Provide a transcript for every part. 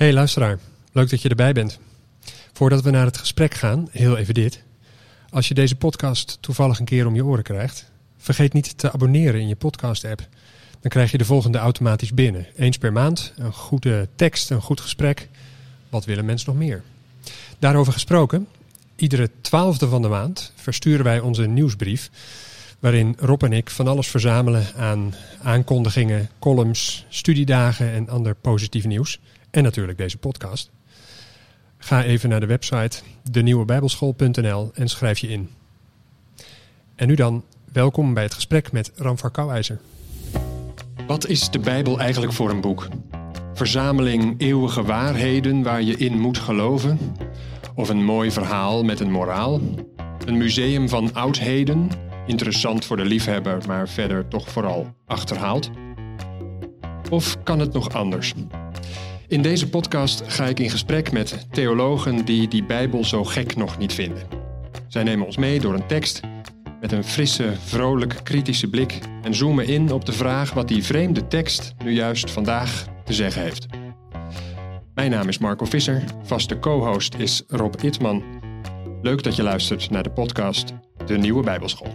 Hey luisteraar, leuk dat je erbij bent. Voordat we naar het gesprek gaan, heel even dit. Als je deze podcast toevallig een keer om je oren krijgt, vergeet niet te abonneren in je podcast-app. Dan krijg je de volgende automatisch binnen. Eens per maand, een goede tekst, een goed gesprek. Wat willen mensen nog meer? Daarover gesproken, iedere twaalfde van de maand versturen wij onze nieuwsbrief. Waarin Rob en ik van alles verzamelen aan aankondigingen, columns, studiedagen en ander positief nieuws. En natuurlijk deze podcast. Ga even naar de website denieuwebijbelschool.nl en schrijf je in. En nu dan, welkom bij het gesprek met Ramvar Kouwijzer. Wat is de Bijbel eigenlijk voor een boek? Verzameling eeuwige waarheden waar je in moet geloven? Of een mooi verhaal met een moraal? Een museum van oudheden? Interessant voor de liefhebber, maar verder toch vooral achterhaald? Of kan het nog anders? In deze podcast ga ik in gesprek met theologen die die Bijbel zo gek nog niet vinden. Zij nemen ons mee door een tekst met een frisse, vrolijk, kritische blik en zoomen in op de vraag wat die vreemde tekst nu juist vandaag te zeggen heeft. Mijn naam is Marco Visser, vaste co-host is Rob Itman. Leuk dat je luistert naar de podcast De Nieuwe Bijbelschool.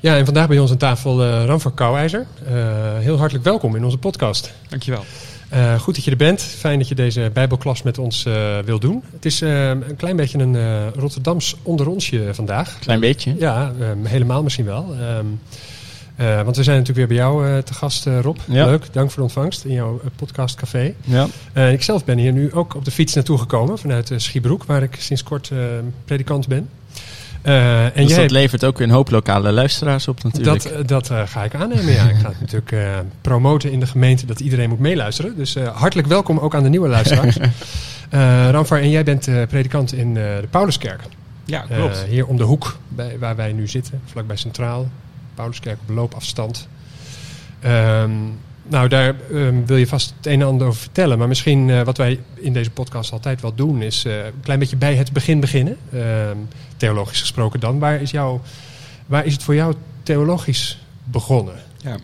Ja, en vandaag bij ons aan tafel uh, Ramvar Kouwijzer. Uh, heel hartelijk welkom in onze podcast. Dankjewel. Uh, goed dat je er bent. Fijn dat je deze Bijbelklas met ons wil doen. Het is een klein beetje een Rotterdams onderonsje vandaag. Klein beetje? Ja, um, helemaal misschien wel. Um, want we zijn natuurlijk weer bij jou te gast, Rob. Ja. Leuk, dank voor de ontvangst in jouw podcastcafé. Ja. ik zelf ben hier nu ook op de fiets naartoe gekomen vanuit Schiebroek, waar ik sinds kort predikant ben. Uh, en dus jij, dat levert ook weer een hoop lokale luisteraars op natuurlijk. Dat, dat uh, ga ik aannemen, ja. ik ga het natuurlijk uh, promoten in de gemeente dat iedereen moet meeluisteren. Dus hartelijk welkom ook aan de nieuwe luisteraars. Ramvar, en jij bent predikant in de Pauluskerk. Ja, klopt. hier om de hoek bij, waar wij nu zitten, vlakbij Centraal. Pauluskerk op loopafstand. Um, nou, daar um, wil je vast het een en ander over vertellen. Maar misschien uh, wat wij in deze podcast altijd wel doen, is uh, een klein beetje bij het begin beginnen. Uh, theologisch gesproken dan. Waar is, jou, waar is het voor jou theologisch begonnen? Ja.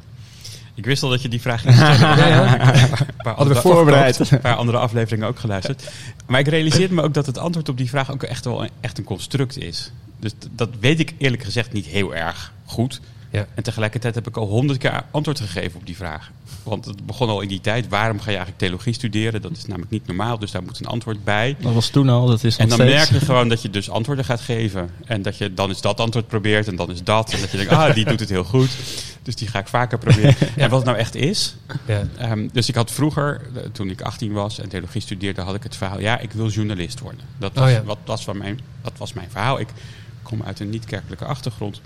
Ik wist al dat je die vraag ging stellen. ja, ja. Hadden we voorbereid. Een paar andere afleveringen ook geluisterd. Maar ik realiseerde me ook dat het antwoord op die vraag ook echt wel een, echt een construct is. Dus dat weet ik eerlijk gezegd niet heel erg goed. Ja. En tegelijkertijd heb ik al honderd keer antwoord gegeven op die vraag. Want het begon al in die tijd. Waarom ga je eigenlijk theologie studeren? Dat is namelijk niet normaal, dus daar moet een antwoord bij. Dat was toen al, dat is En dan steeds. merk je gewoon dat je dus antwoorden gaat geven. En dat je dan eens dat antwoord probeert en dan is dat. En dat je denkt, ah, die doet het heel goed. Dus die ga ik vaker proberen. En wat het nou echt is. Ja. Um, dus ik had vroeger, toen ik 18 was en theologie studeerde, had ik het verhaal, ja, ik wil journalist worden. Dat was, oh, ja. wat, was van mijn, dat was mijn verhaal. Ik kom uit een niet-kerkelijke achtergrond.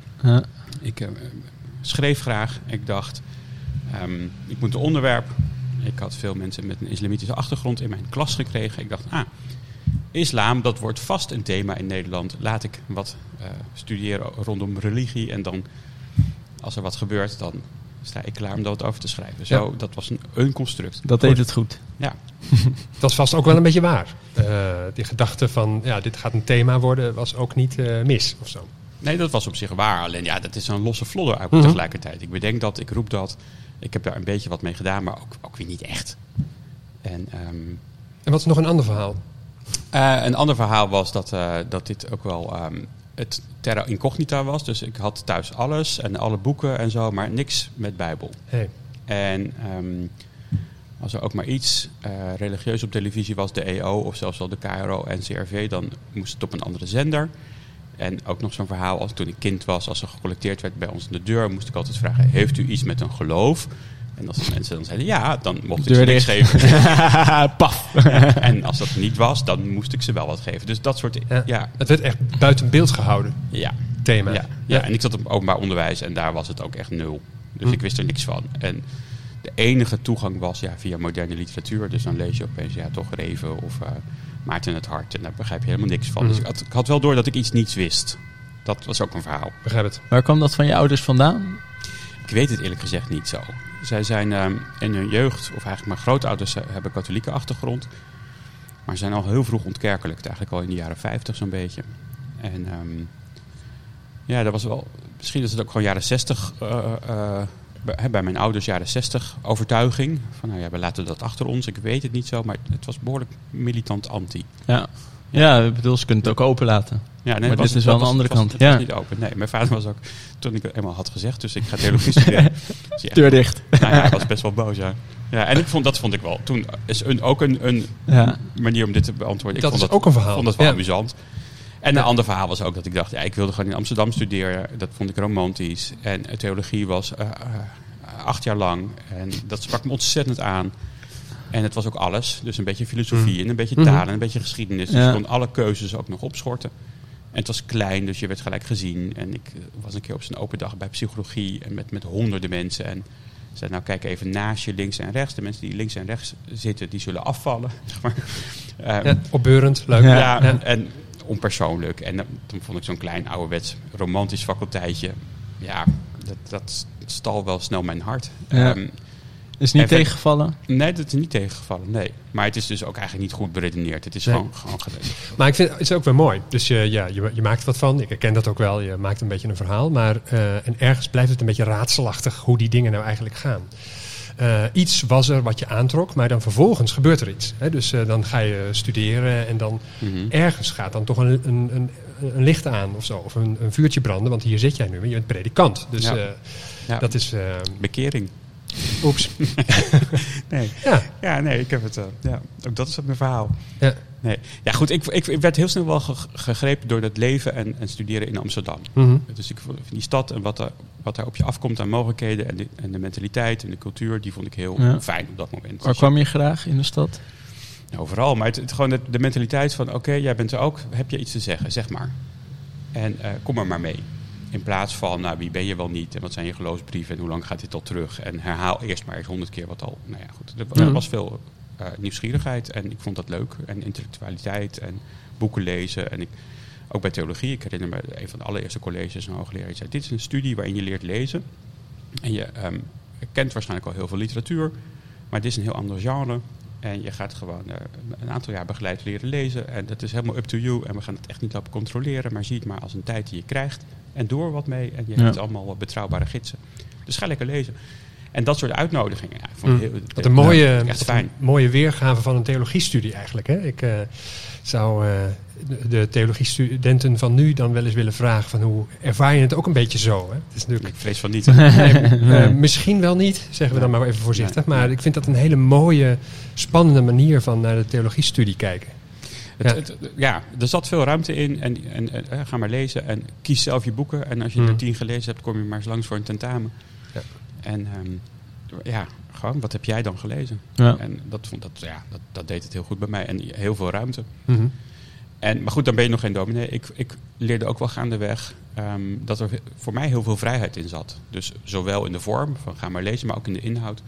Ik uh, schreef graag. Ik dacht, um, ik moet een onderwerp. Ik had veel mensen met een islamitische achtergrond in mijn klas gekregen. Ik dacht, ah, islam, dat wordt vast een thema in Nederland. Laat ik wat uh, studeren rondom religie. En dan, als er wat gebeurt, dan sta ik klaar om dat over te schrijven. Zo, Ja. dat was een, een construct. Dat deed het goed. Ja, Dat is vast ook wel een beetje waar. Uh, die gedachte van, ja, dit gaat een thema worden, was ook niet uh, mis of zo. Nee, dat was op zich waar. Alleen ja, dat is een losse vlodder ook Mhm. tegelijkertijd. Ik bedenk dat, ik roep dat. Ik heb daar een beetje wat mee gedaan, maar ook, ook weer niet echt. En, ehm, En wat is nog een ander verhaal? uh, een ander verhaal was dat, uh, dat dit ook wel um, het terra incognita was. Dus ik had thuis alles en alle boeken en zo, maar niks met Bijbel. Hey. En um, als er ook maar iets uh, religieus op televisie was, de EO of zelfs wel de KRO en CRV, dan moest het op een andere zender. En ook nog zo'n verhaal als toen ik kind was, als er gecollecteerd werd bij ons aan de deur, moest ik altijd vragen: Heeft u iets met een geloof? En als de mensen dan zeiden ja, dan mocht ik ze niks geven. Paf. en als dat niet was, dan moest ik ze wel wat geven. Dus dat soort. Ja. ja. Het werd echt buiten beeld gehouden. Ja. Thema. Ja. ja. en ik zat op openbaar onderwijs en daar was het ook echt nul. Dus Hm. ik wist er niks van. En de enige toegang was ja, via moderne literatuur. Dus dan lees je opeens ja, toch Reven of uh, Maarten het Hart. En daar begrijp je helemaal niks van. Mhm. Dus ik had, ik had wel door dat ik iets niets wist. Dat was ook een verhaal. Begrijp het. Waar kwam dat van je ouders vandaan? Ik weet het eerlijk gezegd niet zo. Zij zijn um, in hun jeugd, of eigenlijk mijn grootouders uh, hebben katholieke achtergrond. Maar zijn al heel vroeg ontkerkelijkt. Eigenlijk al in de jaren 50 zo'n beetje. En um, ja, dat was wel... Misschien is het ook gewoon jaren 60 uh, bij, hè, bij mijn ouders jaren 60 overtuiging. Van nou ja, we laten dat achter ons. Ik weet het niet zo, maar het was behoorlijk militant anti. Ja. Ja, ik bedoel, ze kunnen het ook open laten. Ja, nee, Maar het was- dit is wel dat een andere was- kant. Het was Ja. niet open. Nee, mijn vader was ook, toen ik het eenmaal had gezegd, dus ik ga theologie studeren. hij echt- Deur dicht. nou ja, hij was best wel boos, ja. Ja, en ik vond, dat vond ik wel. Toen is een, ook een, een Ja. manier om dit te beantwoorden. Ik Dat vond is ook een verhaal. vond dat wel Ja. amusant. En een ander verhaal was ook dat ik dacht, ja, ik wilde gewoon in Amsterdam studeren. Dat vond ik romantisch. En theologie was eh, eh, acht jaar lang. En dat sprak me ontzettend aan. En het was ook alles. Dus een beetje filosofie Mm. en een beetje Mhm. taal en een beetje geschiedenis. Dus Ja. je kon alle keuzes ook nog opschorten. En het was klein, dus je werd gelijk gezien. En ik eh, was een keer op zijn open dag bij psychologie en met, met honderden mensen. En zei, nou kijk even naast je links en rechts. De mensen die links en rechts zitten, die zullen afvallen. Zeg maar. Ehm, Ja, opbeurend, leuk. Ja. ja, Ja. en onpersoonlijk. En dan- toen vond ik zo'n klein ouderwets romantisch faculteitje. Ja, dat, dat stal wel snel mijn hart. Ja. Ehm, Is niet Even- tegengevallen? nee, dat is niet tegengevallen, nee. Maar het is dus ook eigenlijk niet goed beredeneerd. Het is Nee. gewoon, gewoon. Maar ik vind het is ook wel mooi. Dus je, ja, je, je maakt er wat van. Ik herken dat ook wel. Je maakt een beetje een verhaal. Maar eh, en ergens blijft het een beetje raadselachtig hoe die dingen nou eigenlijk gaan. Eh, iets was er wat je aantrok, maar dan vervolgens gebeurt er iets. Hè? Dus eh, dan ga je studeren en dan Mhm. ergens gaat dan toch een, een, een, een licht aan of zo. Of een, een vuurtje branden, want hier zit jij nu. Je bent predikant. Dus Ja. eh, Ja, dat is... eh, bekering. Oeps. Nee. Ja, Ja, nee, ik heb het. eh, ja, ook dat is mijn verhaal. ja. Nee. Ja, goed, ik, ik, ik werd heel snel wel ge- gegrepen door dat leven en, en studeren in Amsterdam. Mhm. Dus ik vond die stad en wat er, wat er op je afkomt aan mogelijkheden en de, en de mentaliteit en de cultuur, die vond ik heel Ja. fijn op dat moment. Waar Dus kwam je graag in de stad? je- overal, maar het, het gewoon de, de mentaliteit van oké, jij bent er ook, heb je iets te zeggen, zeg maar. En eh, kom er maar mee. In plaats van, nou, wie ben je wel niet en wat zijn je geloofsbrieven en hoe lang gaat dit al terug? En herhaal eerst maar eens honderd keer wat al. Nou ja, goed. Er, was veel eh, nieuwsgierigheid en ik vond dat leuk. En intellectualiteit en boeken lezen. En ik, ook bij theologie, ik herinner me een van de allereerste colleges, een hoogleraar die zei: Dit is een studie waarin je leert lezen. En je ehm, kent waarschijnlijk al heel veel literatuur, maar dit is een heel ander genre. En je gaat gewoon eh, een aantal jaar begeleid leren lezen. En dat is helemaal up to you. En we gaan het echt niet op controleren. Maar zie het maar als een tijd die je krijgt. En door wat mee. En je Ja. hebt allemaal betrouwbare gidsen. Dus ga lekker lezen. En dat soort uitnodigingen. Ja, vond Mm. heel, Wat een mooie, echt fijn. een mooie weergave van een theologiestudie eigenlijk. Hè? Ik eh, zou eh, de, de theologiestudenten van nu dan wel eens willen vragen van hoe ervaar je het ook een beetje zo? Hè? Het is natuurlijk, Ik vrees van niet. nee, eh, misschien wel niet, zeggen we dan maar even voorzichtig. Maar ik vind dat een hele mooie, spannende manier van naar de theologiestudie kijken. Het- Ja. het- ja, er zat veel ruimte in. En, en, en, ga maar lezen. En kies zelf je boeken. En als je Mm. er tien gelezen hebt, kom je maar eens langs voor een tentamen. En ehm, ja, gewoon, wat heb jij dan gelezen? Ja. En dat, vond, dat, ja, dat, dat deed het heel goed bij mij. En heel veel ruimte. Mhm. En, maar goed, dan ben je nog geen dominee. Ik, ik leerde ook wel gaandeweg um, dat er voor mij heel veel vrijheid in zat. Dus zowel in de vorm, van ga maar lezen, maar ook in de inhoud.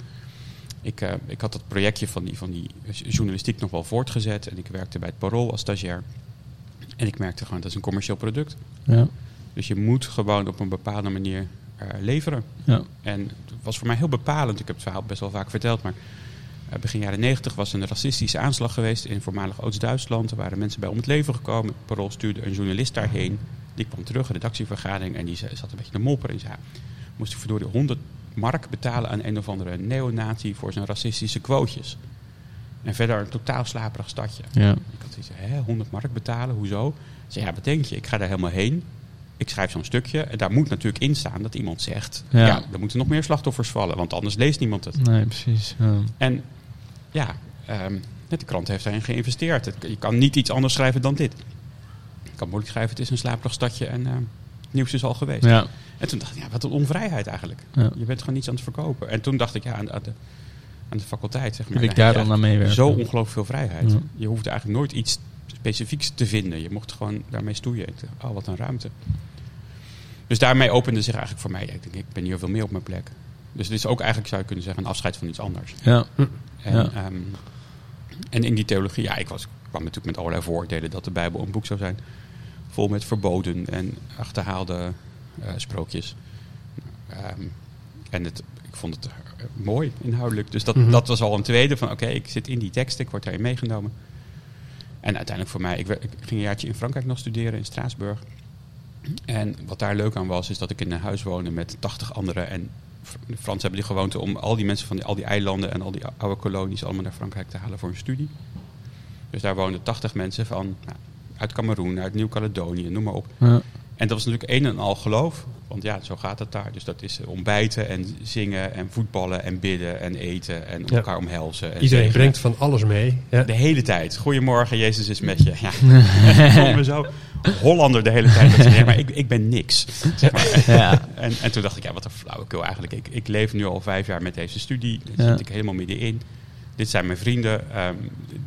Ik, uh, ik had dat projectje van die, van die journalistiek nog wel voortgezet. En ik werkte bij het Parool als stagiair. En ik merkte gewoon, dat is een commercieel product. Ja. Dus je moet gewoon op een bepaalde manier leveren. Ja. En het was voor mij heel bepalend. Ik heb het verhaal best wel vaak verteld, maar uh, begin jaren negentig was een racistische aanslag geweest in voormalig Oost-Duitsland. Er waren mensen bij om het leven gekomen. Parool stuurde een journalist daarheen. Die kwam terug, een redactievergadering, en die zat een beetje te mopperen. En zei, moest ik verdorie 100 mark betalen aan een of andere neonazi voor zijn racistische quotejes. En verder een totaal slaperig stadje. Ja. Ik had zoiets, hè, 100 mark betalen, hoezo? Ik zei, ja, wat denk je? Ik ga daar helemaal heen. Ik schrijf zo'n stukje. En daar moet natuurlijk in staan dat iemand zegt... Ja. Ja, er moeten nog meer slachtoffers vallen. Want anders leest niemand het. Nee, precies. Ja. En ja, um, de krant heeft daarin geïnvesteerd. Het, je kan niet iets anders schrijven dan dit. Je kan moeilijk schrijven, het is een slaperig stadje en uh, nieuws is al geweest. Ja. En toen dacht ik, ja, wat een onvrijheid eigenlijk. Ja. Je bent gewoon niets aan het verkopen. En toen dacht ik, ja, aan, aan de, aan de faculteit, zeg maar. Wil ik daar dan naar meewerken? Zo ongelooflijk veel vrijheid. Ja. Je hoeft eigenlijk nooit iets specifieks te vinden. Je mocht gewoon daarmee stoeien. Ik dacht, oh, wat een ruimte. Dus daarmee opende zich eigenlijk voor mij, ik denk, ik ben hier veel meer op mijn plek. Dus het is ook eigenlijk, zou je kunnen zeggen, een afscheid van iets anders. Ja. En, Ja. um, en in die theologie, ja, ik, was, kwam natuurlijk met allerlei vooroordelen dat de Bijbel een boek zou zijn. Vol met verboden en achterhaalde uh, sprookjes. Um, en het, ik vond het uh, mooi inhoudelijk. Dus dat, Mhm. mm -hmm. dat was al een tweede van oké, okay, ik zit in die tekst, ik word daarin meegenomen. En uiteindelijk voor mij, ik, ik, ging een jaartje in Frankrijk nog studeren, in Straatsburg. En wat daar leuk aan was, is dat ik in een huis woonde met 80 anderen. En de Fransen hebben die gewoonte om al die mensen van die, al die eilanden en al die oude kolonies allemaal naar Frankrijk te halen voor een studie. Dus daar woonden 80 mensen van nou, uit Cameroen, uit Nieuw-Caledonië, noem maar op. Ja. En dat was natuurlijk een en al geloof. Want ja, zo gaat het daar. Dus dat is eh, ontbijten en zingen en voetballen en bidden en eten en Ja. elkaar omhelzen. En Iedereen brengt van alles mee. Ja. De hele tijd. Goedemorgen, Jezus is met je. Ja. Ik voelde me zo Hollander de hele tijd. Dat maar ik, ik ben niks. Zeg maar. Ja. En, en toen dacht ik, ja, wat een flauwekul eigenlijk. Ik, ik leef nu al vijf jaar met deze studie. Daar Ja. zit ik helemaal middenin. Dit zijn mijn vrienden. ehm,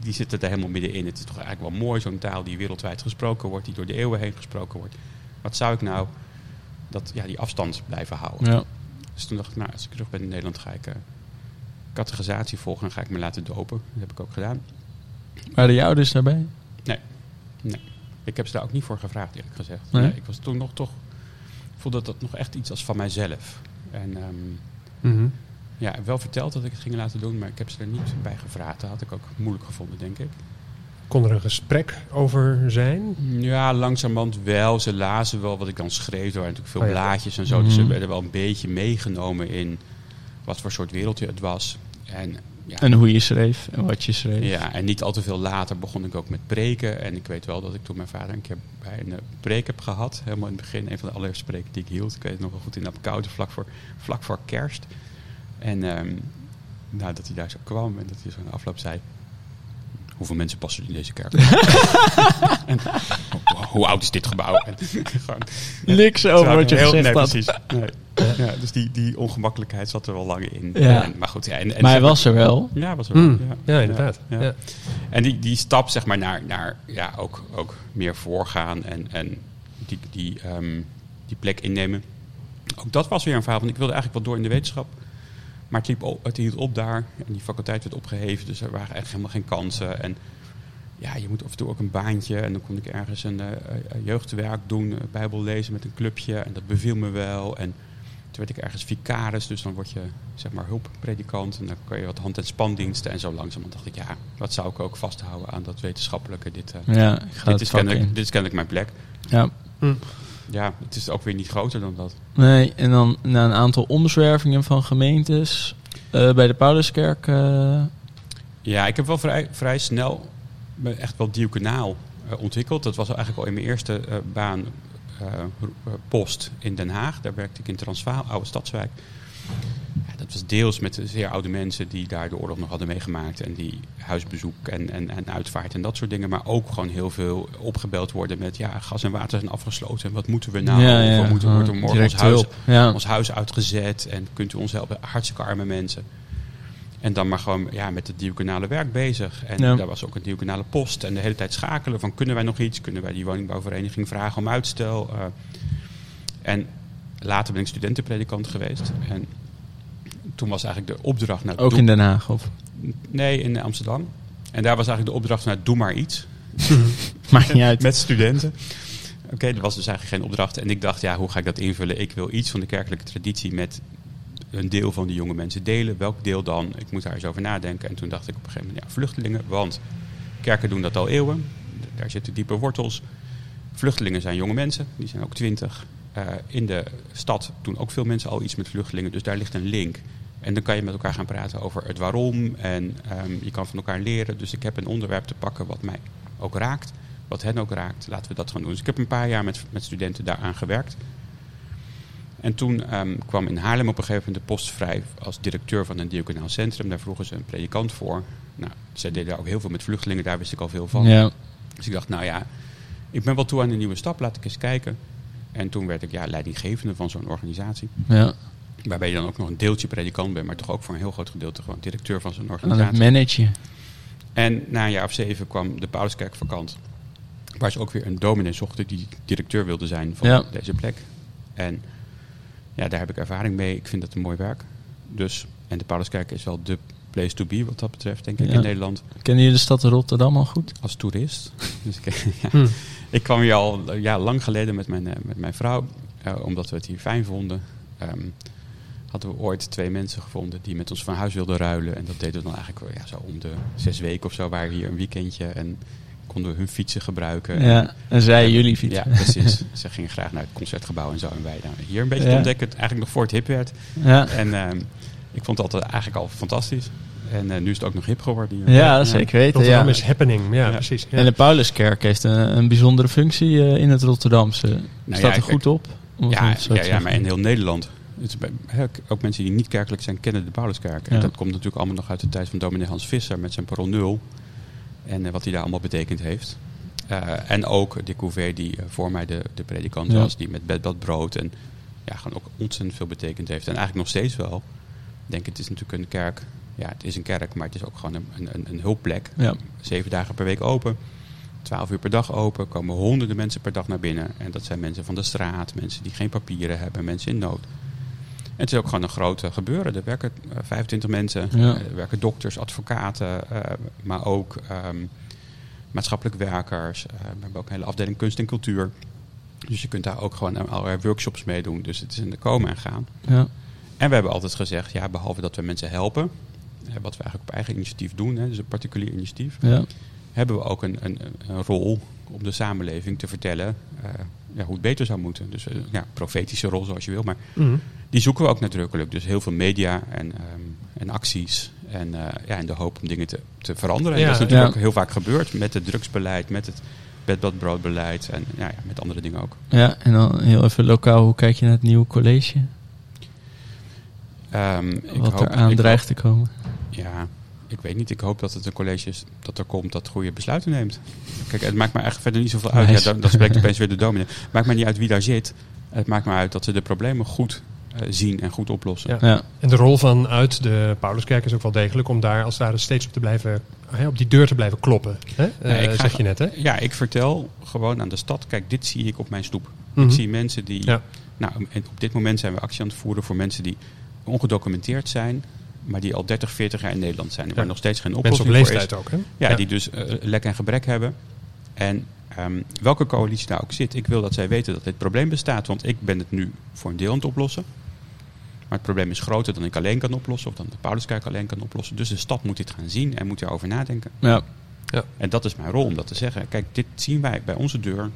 die zitten er helemaal middenin. Het is toch eigenlijk wel mooi, zo'n taal die wereldwijd gesproken wordt. Die door de eeuwen heen gesproken wordt. Wat zou ik nou dat, ja, die afstand blijven houden? Ja. Dus toen dacht ik, nou, als ik terug ben in Nederland ga ik eh categorisatie volgen. En ga ik me laten dopen. Dat heb ik ook gedaan. Waren de ouders daarbij? Ik heb ze daar ook niet voor gevraagd, eerlijk gezegd. Nee? Nee, ik was toen nog toch... voelde dat nog echt iets als van mijzelf. En ehm, Mhm. ja, wel verteld dat ik het ging laten doen, maar ik heb ze er niet bij gevraagd. Dat had ik ook moeilijk gevonden, denk ik. Kon er een gesprek over zijn? Ja, langzamerhand wel. Ze lazen wel wat ik dan schreef. Er waren natuurlijk veel Oh ja. blaadjes en zo. Dus ze Mhm. werden wel een beetje meegenomen in wat voor soort wereldje het was. En ja, En hoe je schreef en wat je schreef. Ja, en niet al te veel later begon ik ook met preken. En ik weet wel dat ik toen mijn vader een keer bij een eh, preek heb gehad. Helemaal in het begin, een van de allereerste preken die ik hield. Ik weet het nog wel goed in Apkoude, vlak voor, vlak voor kerst. En ehm, nou, dat hij daar zo kwam en dat hij zo in de afloop zei... Hoeveel mensen passen in deze kerk? en, hoe, hoe oud is dit gebouw? En, gewoon, Niks over wat je heel, gezegd nee, had. precies. Nee. Ja, dus die, die ongemakkelijkheid zat er wel lang in. Ja. En, maar goed, ja, en, en Maar hij was er wel. Ja, was er. Hmm. Ja, Ja, inderdaad. Ja. Ja. En die, die stap zeg maar naar, naar ja, ook, ook meer voorgaan en, en die, die, ehm, die plek innemen. Ook dat was weer een verhaal, want ik wilde eigenlijk wel door in de wetenschap. Maar het, liep op, het hield op daar en die faculteit werd opgeheven, dus er waren eigenlijk helemaal geen kansen. En ja, je moet af en toe ook een baantje en dan kon ik ergens een eh, eh, jeugdwerk doen, eh, bijbel lezen met een clubje en dat beviel me wel. En toen werd ik ergens vicaris, dus dan word je zeg maar hulppredikant en dan kan je wat hand- en spandiensten. En zo langzaam dacht ik, ja, wat zou ik ook vasthouden aan dat wetenschappelijke. Dit, eh, Ja, dit, is kennelijk, dit is kennelijk mijn plek. Ja. Ja, het is ook weer niet groter dan dat. Nee, en dan na een aantal omzwervingen van gemeentes eh, bij de Pauluskerk. eh, Ja, ik heb wel vrij, vrij snel echt wel diaconaal eh, ontwikkeld. Dat was eigenlijk al in mijn eerste baan eh, ro- eh, post in Den Haag. Daar werkte ik in Transvaal, oude stadswijk. Ja, dat was deels met zeer oude mensen die daar de oorlog nog hadden meegemaakt. En die huisbezoek en, en, en uitvaart en dat soort dingen. Maar ook gewoon heel veel opgebeld worden met... ja, gas en water zijn afgesloten. En wat moeten we nou? Ja, we moeten, Ah, wordt er morgen ons huis, ons huis uitgezet. En kunt u ons helpen? Hartstikke arme mensen. En dan maar gewoon ja, met het diaconale werk bezig. En Ja. daar was ook een diaconale post. En de hele tijd schakelen van kunnen wij nog iets? Kunnen wij die woningbouwvereniging vragen om uitstel? Eh, en later ben ik studentenpredikant geweest. En toen was eigenlijk de opdracht naar Ook in Den Haag, of? Nee, in Amsterdam. En daar was eigenlijk de opdracht naar doe maar iets. Maakt niet uit. Met studenten. Oké, er was dus eigenlijk geen opdracht. En ik dacht, ja, hoe ga ik dat invullen? Ik wil iets van de kerkelijke traditie met een deel van die jonge mensen delen. Welk deel dan? Ik moet daar eens over nadenken. En toen dacht ik op een gegeven moment, ja, vluchtelingen. Want kerken doen dat al eeuwen. Daar zitten diepe wortels. Vluchtelingen zijn jonge mensen. Die zijn ook twintig. Eh, in de stad doen ook veel mensen al iets met vluchtelingen. Dus daar ligt een link. En dan kan je met elkaar gaan praten over het waarom. En ehm, je kan van elkaar leren. Dus ik heb een onderwerp te pakken wat mij ook raakt. Wat hen ook raakt. Laten we dat gaan doen. Dus ik heb een paar jaar met, met studenten daaraan gewerkt. En toen ehm, kwam in Haarlem op een gegeven moment de post vrij als directeur van een diaconaal centrum. Daar vroegen ze een predikant voor. Nou, zij deden daar ook heel veel met vluchtelingen. Daar wist ik al veel van. Ja. Dus ik dacht, nou ja, ik ben wel toe aan een nieuwe stap. Laat ik eens kijken. En toen werd ik ja, leidinggevende van zo'n organisatie. ja. Waarbij je dan ook nog een deeltje predikant bent, maar toch ook voor een heel groot gedeelte gewoon directeur van zo'n Aan het organisatie. managen. En na een jaar of zeven kwam de Pauluskerk vakant. Waar ze ook weer een dominee zochten die directeur wilde zijn van Ja. deze plek. En ja, daar heb ik ervaring mee. Ik vind dat een mooi werk. Dus, en de Pauluskerk is wel de place to be wat dat betreft, denk ik, Ja. in Nederland. Kennen jullie de stad Rotterdam al goed? Als toerist. Dus ik, ja. Hm. ik kwam hier al ja, lang geleden met mijn, eh, met mijn vrouw. eh, omdat we het hier fijn vonden. Ehm, hadden we ooit twee mensen gevonden die met ons van huis wilden ruilen. En dat deden we dan eigenlijk wel, ja, zo om de zes weken of zo. Waren we hier een weekendje. En konden we hun fietsen gebruiken. Ja, en zij jullie fietsen. Ja, precies. Ze gingen graag naar het concertgebouw en zo. En wij nou, hier een beetje Ja. te ontdekken, het eigenlijk nog voor het hip werd. Ja, En ehm, ik vond het altijd eigenlijk al fantastisch. En eh, nu is het ook nog hip geworden. hier. ja zeker weten. Rotterdam Ja. is happening, ja, Ja. precies. Ja. En de Pauluskerk heeft een, een bijzondere functie eh, in het Rotterdamse. Nou Staat ja, er goed op? Om het Ja, ja, maar in heel Nederland. Het bij- ook mensen die niet kerkelijk zijn, kennen de Pauluskerk. En dat komt natuurlijk allemaal nog uit de tijd van dominee Hans Visser met zijn parool nul. En eh, wat hij daar allemaal betekend heeft. Eh, en ook Dick Couvé, die eh, voor mij de, de predikant Ja. was, die met bed, bad, brood en ja, gewoon ook ontzettend veel betekend heeft. En eigenlijk nog steeds wel. Ik denk, het is natuurlijk een kerk. Ja, het is een kerk, maar het is ook gewoon een, een, een, hulpplek. Ja. Zeven dagen per week open. Twaalf uur per dag open. Komen honderden mensen per dag naar binnen. En dat zijn mensen van de straat. Mensen die geen papieren hebben. Mensen in nood. Het is ook gewoon een grote gebeuren. Er werken eh, 25 mensen. Ja. Eh, Er werken dokters, advocaten. eh, maar ook ehm, maatschappelijk werkers. Eh, we hebben ook een hele afdeling kunst en cultuur. Dus je kunt daar ook gewoon allerlei workshops meedoen. Dus het is een komen en gaan. Ja. En we hebben altijd gezegd, ja, behalve dat we mensen helpen, eh, wat we eigenlijk op eigen initiatief doen, hè, dus een particulier initiatief, Ja. Hebben we ook een, een, een rol om de samenleving te vertellen eh, ja, hoe het beter zou moeten. Dus eh, ja, profetische rol zoals je wil, maar Mhm. die zoeken we ook nadrukkelijk. Dus heel veel media en, ehm, en acties en eh, ja, in de hoop om dingen te, te veranderen. Ja, en dat is natuurlijk ja. ook heel vaak gebeurd met het drugsbeleid, met het bedbadbroodbeleid en ja, ja, met andere dingen ook. ja, en dan heel even lokaal, hoe kijk je naar het nieuwe college? Ik Wat hoop- er aan ik dreigt te komen? Ja, ik weet niet. Ik hoop dat het een college is dat er komt dat goede besluiten neemt. Kijk, het maakt me eigenlijk verder niet zoveel uit. Nice. Ja, dan, dan spreekt opeens weer de dominee. Het maakt me niet uit wie daar zit. Het maakt me uit dat ze de problemen goed eh, zien en goed oplossen. Ja. Ja. En de rol vanuit de Pauluskerk is ook wel degelijk om daar als het ware steeds op te blijven, hè, op die deur te blijven kloppen. Hè? Eh, ik ga- zeg je net, hè? Ja, ik vertel gewoon aan de stad, kijk, dit zie ik op mijn stoep. Mhm. Ik zie mensen die... Ja. Nou, en op dit moment zijn we actie aan het voeren voor mensen die ongedocumenteerd zijn, maar die al 30, 40 jaar in Nederland zijn. Waar Ja. nog steeds geen Mensen oplossing op voor is. leeftijd ook, hè? Ja, die dus eh, lek en gebrek hebben. En ehm, welke coalitie daar ook zit, ik wil dat zij weten dat dit probleem bestaat. Want ik ben het nu voor een deel aan het oplossen. Maar het probleem is groter dan ik alleen kan oplossen. Of dan de Pauluskerk alleen kan oplossen. Dus de stad moet dit gaan zien en moet daarover nadenken. Ja. En dat is mijn rol om dat te zeggen. Kijk, dit zien wij bij onze deur.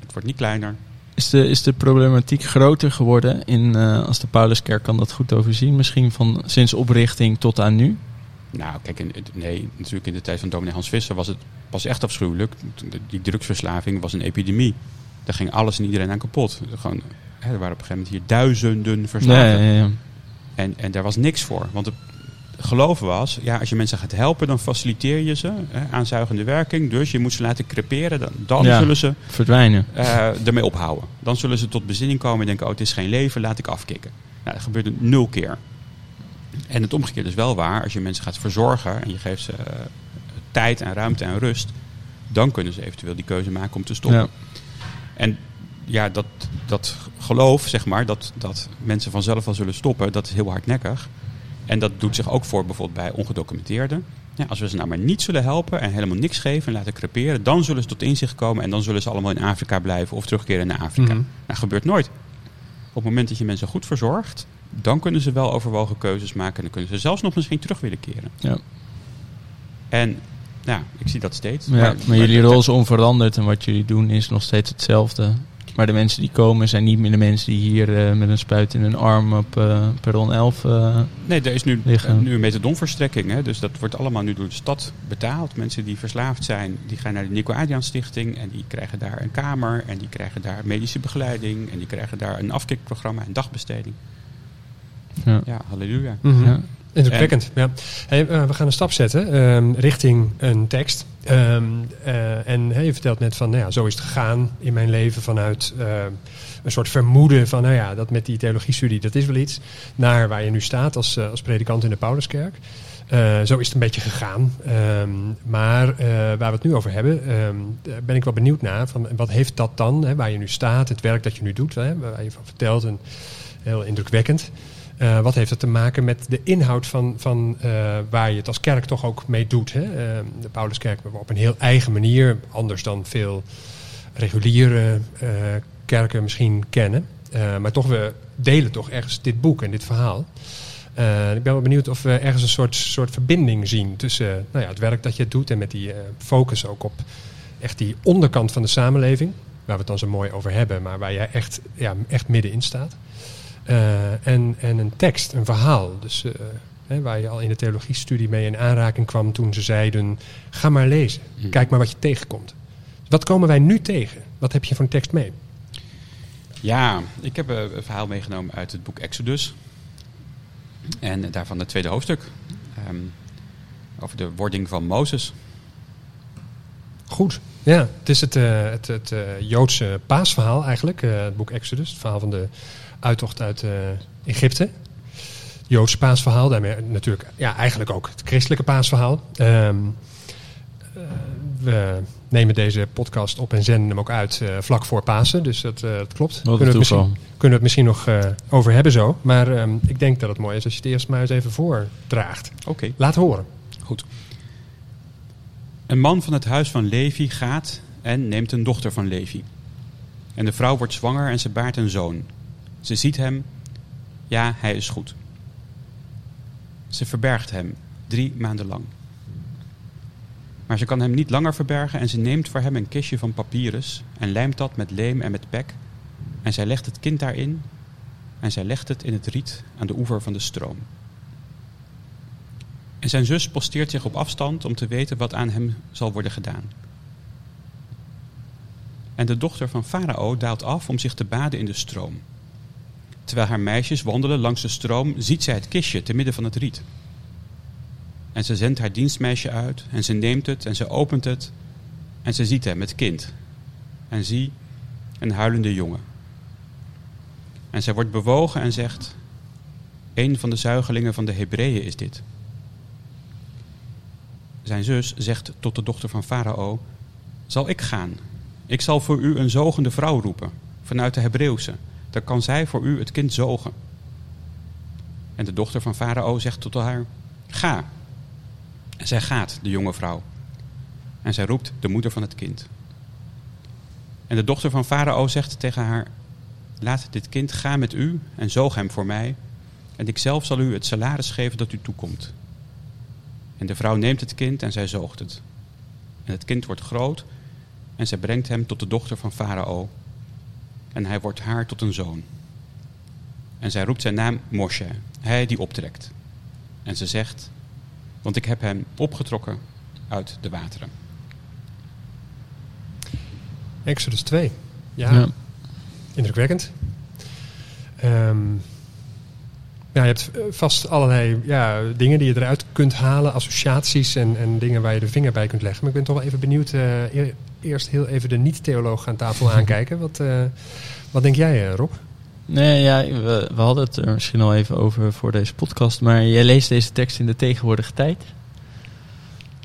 Het wordt niet kleiner. Is, de, is de problematiek groter geworden in, eh, als de Pauluskerk kan dat goed overzien? Misschien van sinds oprichting tot aan nu? Nou, kijk, in, nee, natuurlijk in de tijd van dominee Hans Visser was het pas echt afschuwelijk. Die drugsverslaving was een epidemie. Daar ging alles en iedereen aan kapot. Gewoon, hè, er waren op een gegeven moment hier duizenden verslaafden. Nee, ja, ja. En, en daar was niks voor. Want het geloof was, ja, als je mensen gaat helpen, dan faciliteer je ze. Hè, aanzuigende werking. Dus je moet ze laten creperen. Dan, dan Ja. zullen ze verdwijnen. eh, ermee ophouden. Dan zullen ze tot bezinning komen en denken, oh, het is geen leven, laat ik afkicken. Nou, dat gebeurde nul keer. En het omgekeerde is wel waar. Als je mensen gaat verzorgen en je geeft ze eh, tijd en ruimte en rust, dan kunnen ze eventueel die keuze maken om te stoppen. Ja. En ja, dat, dat geloof, zeg maar, dat, dat mensen vanzelf wel zullen stoppen, dat is heel hardnekkig. En dat doet zich ook voor bijvoorbeeld bij ongedocumenteerden. Ja, als we ze nou maar niet zullen helpen en helemaal niks geven en laten creperen, dan zullen ze tot inzicht komen en dan zullen ze allemaal in Afrika blijven of terugkeren naar Afrika. Mhm. Nou, gebeurt nooit. Op het moment dat je mensen goed verzorgt, dan kunnen ze wel overwogen keuzes maken en dan kunnen ze zelfs nog misschien terug willen keren. Ja. En ja, ik zie dat steeds. Ja, maar, jullie rol is onveranderd en wat jullie doen is nog steeds hetzelfde. Maar de mensen die komen zijn niet meer de mensen die hier eh, met een spuit in hun arm op eh, perron 11 eh, Nee, er is nu, liggen. nu een methadonverstrekking. Hè? Dus dat wordt allemaal nu door de stad betaald. Mensen die verslaafd zijn, die gaan naar de Nico Adriaan Stichting. En die krijgen daar een kamer. En die krijgen daar medische begeleiding. En die krijgen daar een afkikprogramma en dagbesteding. Ja. Ja, halleluja. Mhm. Ja. Indrukwekkend, ja. Hey, eh, we gaan een stap zetten ehm, richting een tekst. Ehm, eh, en hey, je vertelt net van, nou ja, zo is het gegaan in mijn leven vanuit eh, een soort vermoeden van, nou ja, dat met die theologiestudie, dat is wel iets. Naar waar je nu staat als, eh, als predikant in de Pauluskerk. Zo is het een beetje gegaan. Ehm, maar waar we het nu over hebben, ehm, daar ben ik wel benieuwd naar. Van, wat heeft dat dan, hè, waar je nu staat, het werk dat je nu doet, hè, waar je van vertelt, en heel indrukwekkend. Eh, wat heeft dat te maken met de inhoud van, van eh, waar je het als kerk toch ook mee doet? Hè? Eh, de Pauluskerk op een heel eigen manier, anders dan veel reguliere eh, kerken misschien kennen. Maar toch, we delen toch ergens dit boek en dit verhaal. Ik ben wel benieuwd of we ergens een soort, soort verbinding zien tussen nou ja, het werk dat je doet en met die focus ook op echt die onderkant van de samenleving, waar we het dan zo mooi over hebben, maar waar jij echt, ja, echt middenin staat. Eh, en, en een tekst, een verhaal. Dus eh, hè, waar je al in de theologiestudie mee in aanraking kwam toen ze zeiden: ga maar lezen, Mhm. kijk maar wat je tegenkomt. Wat komen wij nu tegen? Wat heb je voor een tekst mee? Ja, ik heb eh, een verhaal meegenomen uit het boek Exodus. En daarvan het tweede hoofdstuk. Ehm, over de wording van Mozes. Goed. Ja, het is het, het, het Joodse paasverhaal eigenlijk, het boek Exodus. Het verhaal van de uittocht uit eh, Egypte. Joodse paasverhaal, daarmee natuurlijk ja, eigenlijk ook het christelijke paasverhaal. Ehm, eh, we nemen deze podcast op en zenden hem ook uit eh, vlak voor Pasen, dus dat, dat klopt. Wat Kunnen we het misschien, kunnen we het misschien nog over hebben zo. Maar ehm, ik denk dat het mooi is als je het eerst maar eens even voordraagt. Oké. Laat horen. Goed. Een man van het huis van Levi gaat en neemt een dochter van Levi. En de vrouw wordt zwanger en ze baart een zoon. Ze ziet hem. Ja, hij is goed. Ze verbergt hem drie maanden lang. Maar ze kan hem niet langer verbergen en ze neemt voor hem een kistje van papyrus en lijmt dat met leem en met pek. En zij legt het kind daarin en zij legt het in het riet aan de oever van de stroom. En zijn zus posteert zich op afstand om te weten wat aan hem zal worden gedaan. En de dochter van Farao daalt af om zich te baden in de stroom. Terwijl haar meisjes wandelen langs de stroom, ziet zij het kistje te midden van het riet. En ze zendt haar dienstmeisje uit en ze neemt het en ze opent het en ze ziet hem, het kind. En zie, een huilende jongen. En zij wordt bewogen en zegt, een van de zuigelingen van de Hebreeën is dit. Zijn zus zegt tot de dochter van Farao: Zal ik gaan? Ik zal voor u een zogende vrouw roepen, vanuit de Hebreeuwse. Dan kan zij voor u het kind zogen. En de dochter van Farao zegt tot haar: Ga. En zij gaat, de jonge vrouw. En zij roept de moeder van het kind. En de dochter van Farao zegt tegen haar: Laat dit kind gaan met u en zoog hem voor mij. En ik zelf zal u het salaris geven dat u toekomt. En de vrouw neemt het kind en zij zoogt het. En het kind wordt groot en zij brengt hem tot de dochter van Farao. En hij wordt haar tot een zoon. En zij roept zijn naam Moshe, hij die optrekt. En ze zegt, want ik heb hem opgetrokken uit de wateren. Exodus 2. Ja, Ja. indrukwekkend. Ehm, ja, je hebt eh, vast allerlei ja, dingen die je eruit kunt halen, associaties en, en dingen waar je de vinger bij kunt leggen. Maar ik ben toch wel even benieuwd, eh, eerst heel even de niet-theoloog aan tafel aankijken. Wat, eh, wat denk jij, eh, Rob? Nee, ja, we, we hadden het er misschien al even over voor deze podcast. Maar jij leest deze tekst in de tegenwoordige tijd.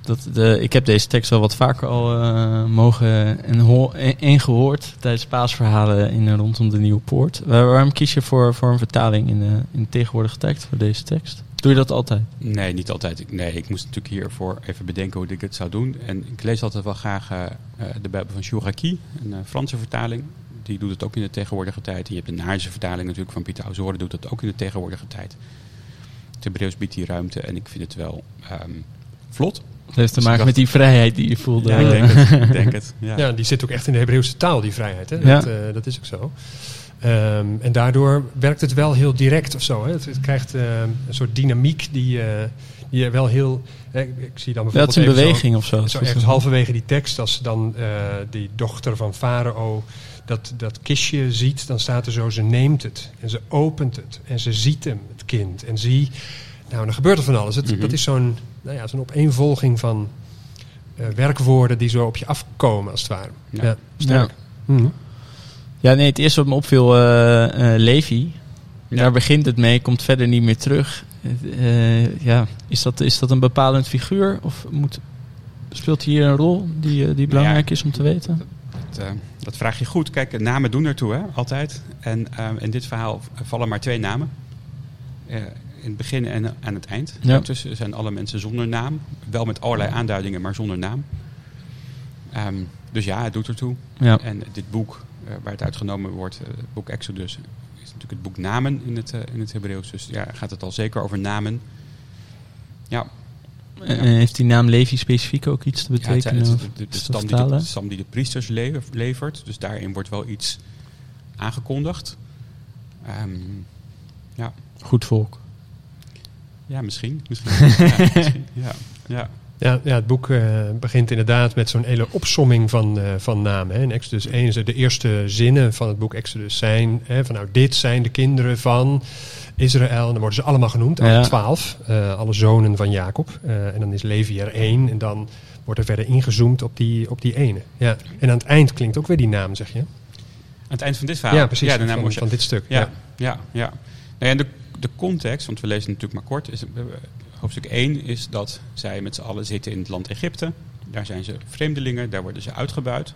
Dat de, ik heb deze tekst wel wat vaker al eh, mogen en, ho- en, en gehoord tijdens paasverhalen in rondom de Nieuwe Poort. Waar- waarom kies je voor, voor een vertaling in de, in de tegenwoordige tekst voor deze tekst? Doe je dat altijd? Nee, niet altijd. Ik- Nee, ik moest natuurlijk hiervoor even bedenken hoe ik het zou doen. En ik lees altijd wel graag eh, eh, de Bijbel van Chouraki, een eh, Franse vertaling. Die doet het ook in de tegenwoordige tijd. En je hebt de Naarse vertaling natuurlijk van Pieter Auzoren, doet dat ook in de tegenwoordige tijd. Het Hebreeuws biedt die ruimte en ik vind het wel ehm, vlot. Het heeft te Dus maken met die vrijheid die je voelde. Ja, ik denk het. Ik denk het. Ja. Ja. die zit ook echt in de Hebreeuwse taal, die vrijheid. Hè? Ja. Dat, eh, dat is ook zo. Ehm, en daardoor werkt het wel heel direct of zo. Hè? Het, het krijgt eh, een soort dynamiek die, eh, die je wel heel... Hè, ik, zie dan bijvoorbeeld is een zo- beweging of zo. Zo ergens halverwege die tekst, als ze dan eh, die dochter van Farao dat, dat kistje ziet, dan staat er zo, ze neemt het en ze opent het en ze ziet hem, het kind. En zie, nou dan gebeurt er van alles. Het, Mhm. Dat is zo'n nou ja, zo'n opeenvolging van werkwoorden die zo op je afkomen, als het ware. Ja. Ja, sterk. Ja. Mhm. Ja, nee, het eerste wat me opviel, eh Levi. Ja. Daar begint het mee, komt verder niet meer terug. Eh, ja, is dat, is dat een bepalend figuur? Of moet, speelt hier een rol die, die belangrijk is om te weten? Dat, dat vraag je goed. Kijk, namen doen ertoe, hè, altijd. En in dit verhaal vallen maar twee namen. In het begin en aan het eind. Ja. Daartussen zijn alle mensen zonder naam. Wel met allerlei aanduidingen, maar zonder naam. Ehm, dus ja, het doet ertoe. Ja. En dit boek waar het uitgenomen wordt, eh, het boek Exodus, is natuurlijk het boek Namen in het, eh, in het Hebreeuws. Dus ja, gaat het al zeker over namen. Ja, En heeft die naam Levi specifiek ook iets te ja, het betekenen? het- of de, stam die de, vertalen? de stam die de priesters le- levert. Dus daarin wordt wel iets aangekondigd. Ehm, ja. Goed volk. ja, misschien. misschien. ja, misschien. Ja, ja. Ja, ja, het boek eh, begint inderdaad met zo'n hele opsomming van, eh, van namen. Hè. In Exodus 1 is er de eerste zinnen van het boek Exodus zijn hè, van nou, dit zijn de kinderen van Israël. En dan worden ze allemaal genoemd, alle Ja. twaalf, eh, alle zonen van Jacob. En dan is Levi er één en dan wordt er verder ingezoomd op die, op die ene. Ja. En aan het eind klinkt ook weer die naam, zeg je. Aan het eind van dit verhaal. Ja, precies, Ja, de naam van, dit stuk. Ja, ja, ja. Nou ja, en de, de context, want we lezen het natuurlijk maar kort. Is, hoofdstuk 1 is dat zij met z'n allen zitten in het land Egypte. Daar zijn ze vreemdelingen, daar worden ze uitgebuit.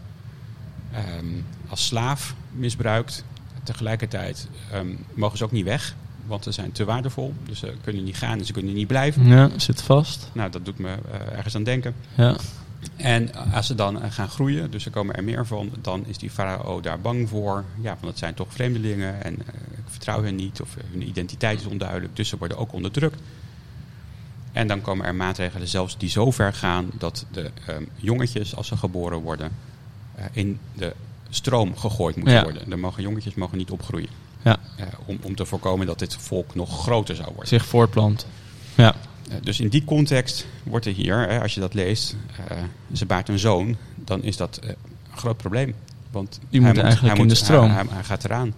Ehm, als slaaf misbruikt. Tegelijkertijd ehm, mogen ze ook niet weg, want ze zijn te waardevol. Dus ze kunnen niet gaan en ze kunnen niet blijven. Ja, zit vast. Nou, dat doet me eh, ergens aan denken. Ja. En als ze dan eh, gaan groeien, dus er komen er meer van, dan is die farao daar bang voor. Ja, want het zijn toch vreemdelingen en eh, ik vertrouw hen niet of hun identiteit is onduidelijk. Dus ze worden ook onderdrukt. En dan komen er maatregelen zelfs die zo ver gaan dat de ehm, jongetjes, als ze geboren worden, eh, in de stroom gegooid moeten Ja. worden. De mogen, jongetjes mogen niet opgroeien. Ja. Eh, om, om te voorkomen dat dit volk nog groter zou worden. Zich voortplant. Ja. Eh, Dus in die context wordt er hier, als je dat leest, ze baart een zoon, dan is dat een groot probleem. Want Die moet eigenlijk in de stroom. Hij, hij- hij gaat eraan.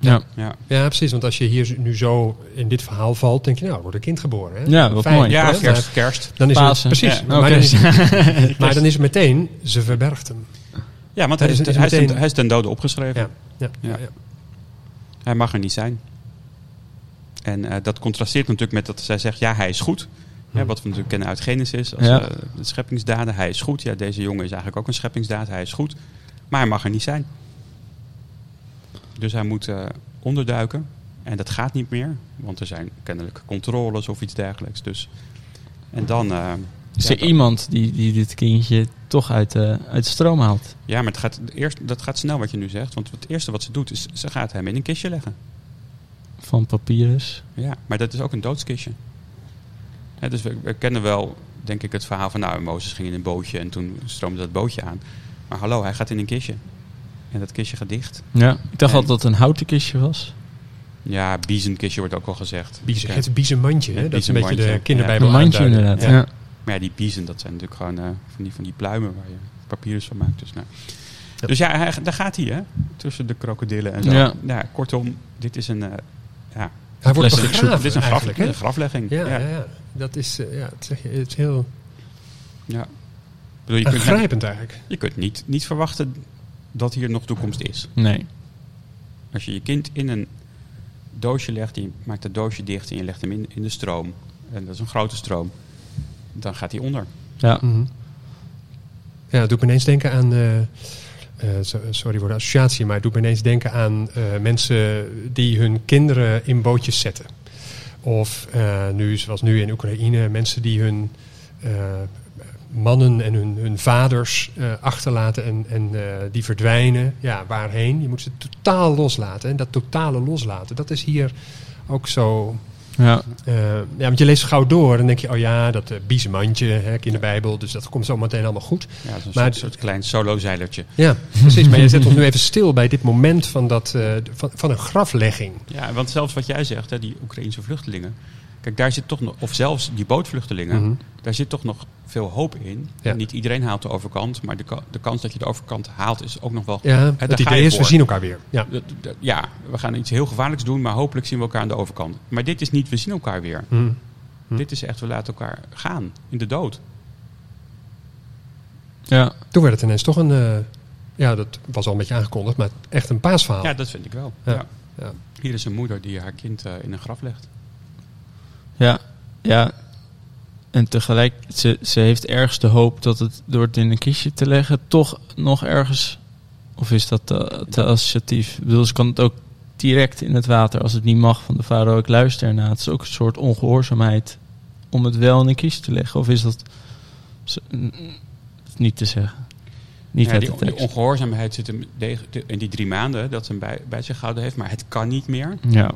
Ja. Ja, Ja, precies. Want als je hier nu zo in dit verhaal valt, denk je, nou, er wordt een kind geboren. Hè? Ja, wat mooi. ja hè? kerst, kerst. Dan is Pasen. het, precies. Ja, maar, dan is, maar dan is het meteen, ze verbergt hem. Ja, want Hij hij is, hij, is ten, meteen- hij is ten dode opgeschreven. Ja, ja, ja. Ja. ja. Hij mag er niet zijn. En eh, dat contrasteert natuurlijk met dat zij zegt, ja, hij is goed. Hè, Hmm. wat we natuurlijk kennen uit Genesis, als Ja. de scheppingsdaden. Hij is goed. Ja, deze jongen is eigenlijk ook een scheppingsdaad. Hij is goed. Maar hij mag er niet zijn. Dus hij moet eh, onderduiken. En dat gaat niet meer. Want er zijn kennelijk controles of iets dergelijks. Dus, en dan... eh, Is ja, er iemand die, die dit kindje toch uit de, uit de stroom haalt? Ja, maar het gaat, eerst, dat gaat snel wat je nu zegt. Want het eerste wat ze doet, is ze gaat hem in een kistje leggen. Van papyrus. Ja, maar dat is ook een doodskistje. Dus we, we kennen wel, denk ik, het verhaal van... Nou, Mozes ging in een bootje en toen stroomde dat bootje aan. Maar hallo, hij gaat in een kistje. En dat kistje gaat dicht. Ja. Ik dacht En- altijd dat het een houten kistje was. Ja, biezenkistje wordt ook al gezegd. Biezen, Ja. het biezenmandje, hè? Dat is een beetje de kinderbijbel Een mandje aanduiden. inderdaad. Ja. Ja. Maar ja, die biezen, dat zijn natuurlijk gewoon eh, van, die, van die pluimen waar je papyrus van maakt. Dus, nou. Ja. dus ja, hij, daar gaat hij, hè? Tussen de krokodillen en zo. Ja. kortom, dit is een... eh, ja, Hij wordt Plastic begraven dit is een, graf, een graflegging. Ja, ja. ja. ja. dat is, eh, ja, het, zeg je, het is heel Ja. Bedoel, je, kunt, eigenlijk. je kunt niet, niet verwachten dat hier nog toekomst is. Nee. Als je je kind in een doosje legt, je maakt het doosje dicht en je legt hem in, in de stroom. En dat is een grote stroom. Dan gaat hij onder. Ja. Mhm. Ja, het doet me ineens denken aan. eh, eh, so- sorry voor de associatie, maar het doet me ineens denken aan eh, mensen die hun kinderen in bootjes zetten. Of eh, nu, zoals nu in Oekraïne, mensen die hun eh, mannen en hun, hun vaders eh, achterlaten en, en eh, die verdwijnen. Ja, waarheen? Je moet ze totaal loslaten. En dat totale loslaten, dat is hier ook zo Ja. eh, ja, want je leest gauw door en dan denk je, oh ja, dat uh, biezenmandje, hè, kinderbijbel, dus dat komt zo meteen allemaal goed. Ja, dat is een Maar soort, soort klein solo-zeilertje. Ja, precies. Maar je zet ons nu even stil bij dit moment van, dat, eh, van, van een graflegging. Ja, want zelfs wat jij zegt, hè, die Oekraïnse vluchtelingen. Kijk, daar zit toch nog, of zelfs die bootvluchtelingen, Mhm. daar zit toch nog veel hoop in. Ja. Niet iedereen haalt de overkant, maar de, de kans dat je de overkant haalt is ook nog wel. Ja, het idee is, we zien elkaar weer. Ja. Ja, we gaan iets heel gevaarlijks doen, maar hopelijk zien we elkaar aan de overkant. Maar dit is niet, we zien elkaar weer. Mhm. Hm. Dit is echt, we laten elkaar gaan in de dood. Ja. Toen werd het ineens toch een, eh, ja, dat was al een beetje aangekondigd, maar echt een paasverhaal. Ja, dat vind ik wel. Ja. Ja. Ja. Hier is een moeder die haar kind eh, in een graf legt. Ja, ja. En tegelijk, ze, ze heeft ergens de hoop dat het door het in een kistje te leggen toch nog ergens... Of is dat te, te associatief? Ik bedoel, ze kan het ook direct in het water als het niet mag van de vader. Ik luister ernaar. Het is ook een soort ongehoorzaamheid om het wel in een kistje te leggen. Of is dat niet te zeggen? Niet Ja, die, die ongehoorzaamheid zit hem in die drie maanden dat ze hem bij, bij zich gehouden heeft. Maar het kan niet meer. Ja.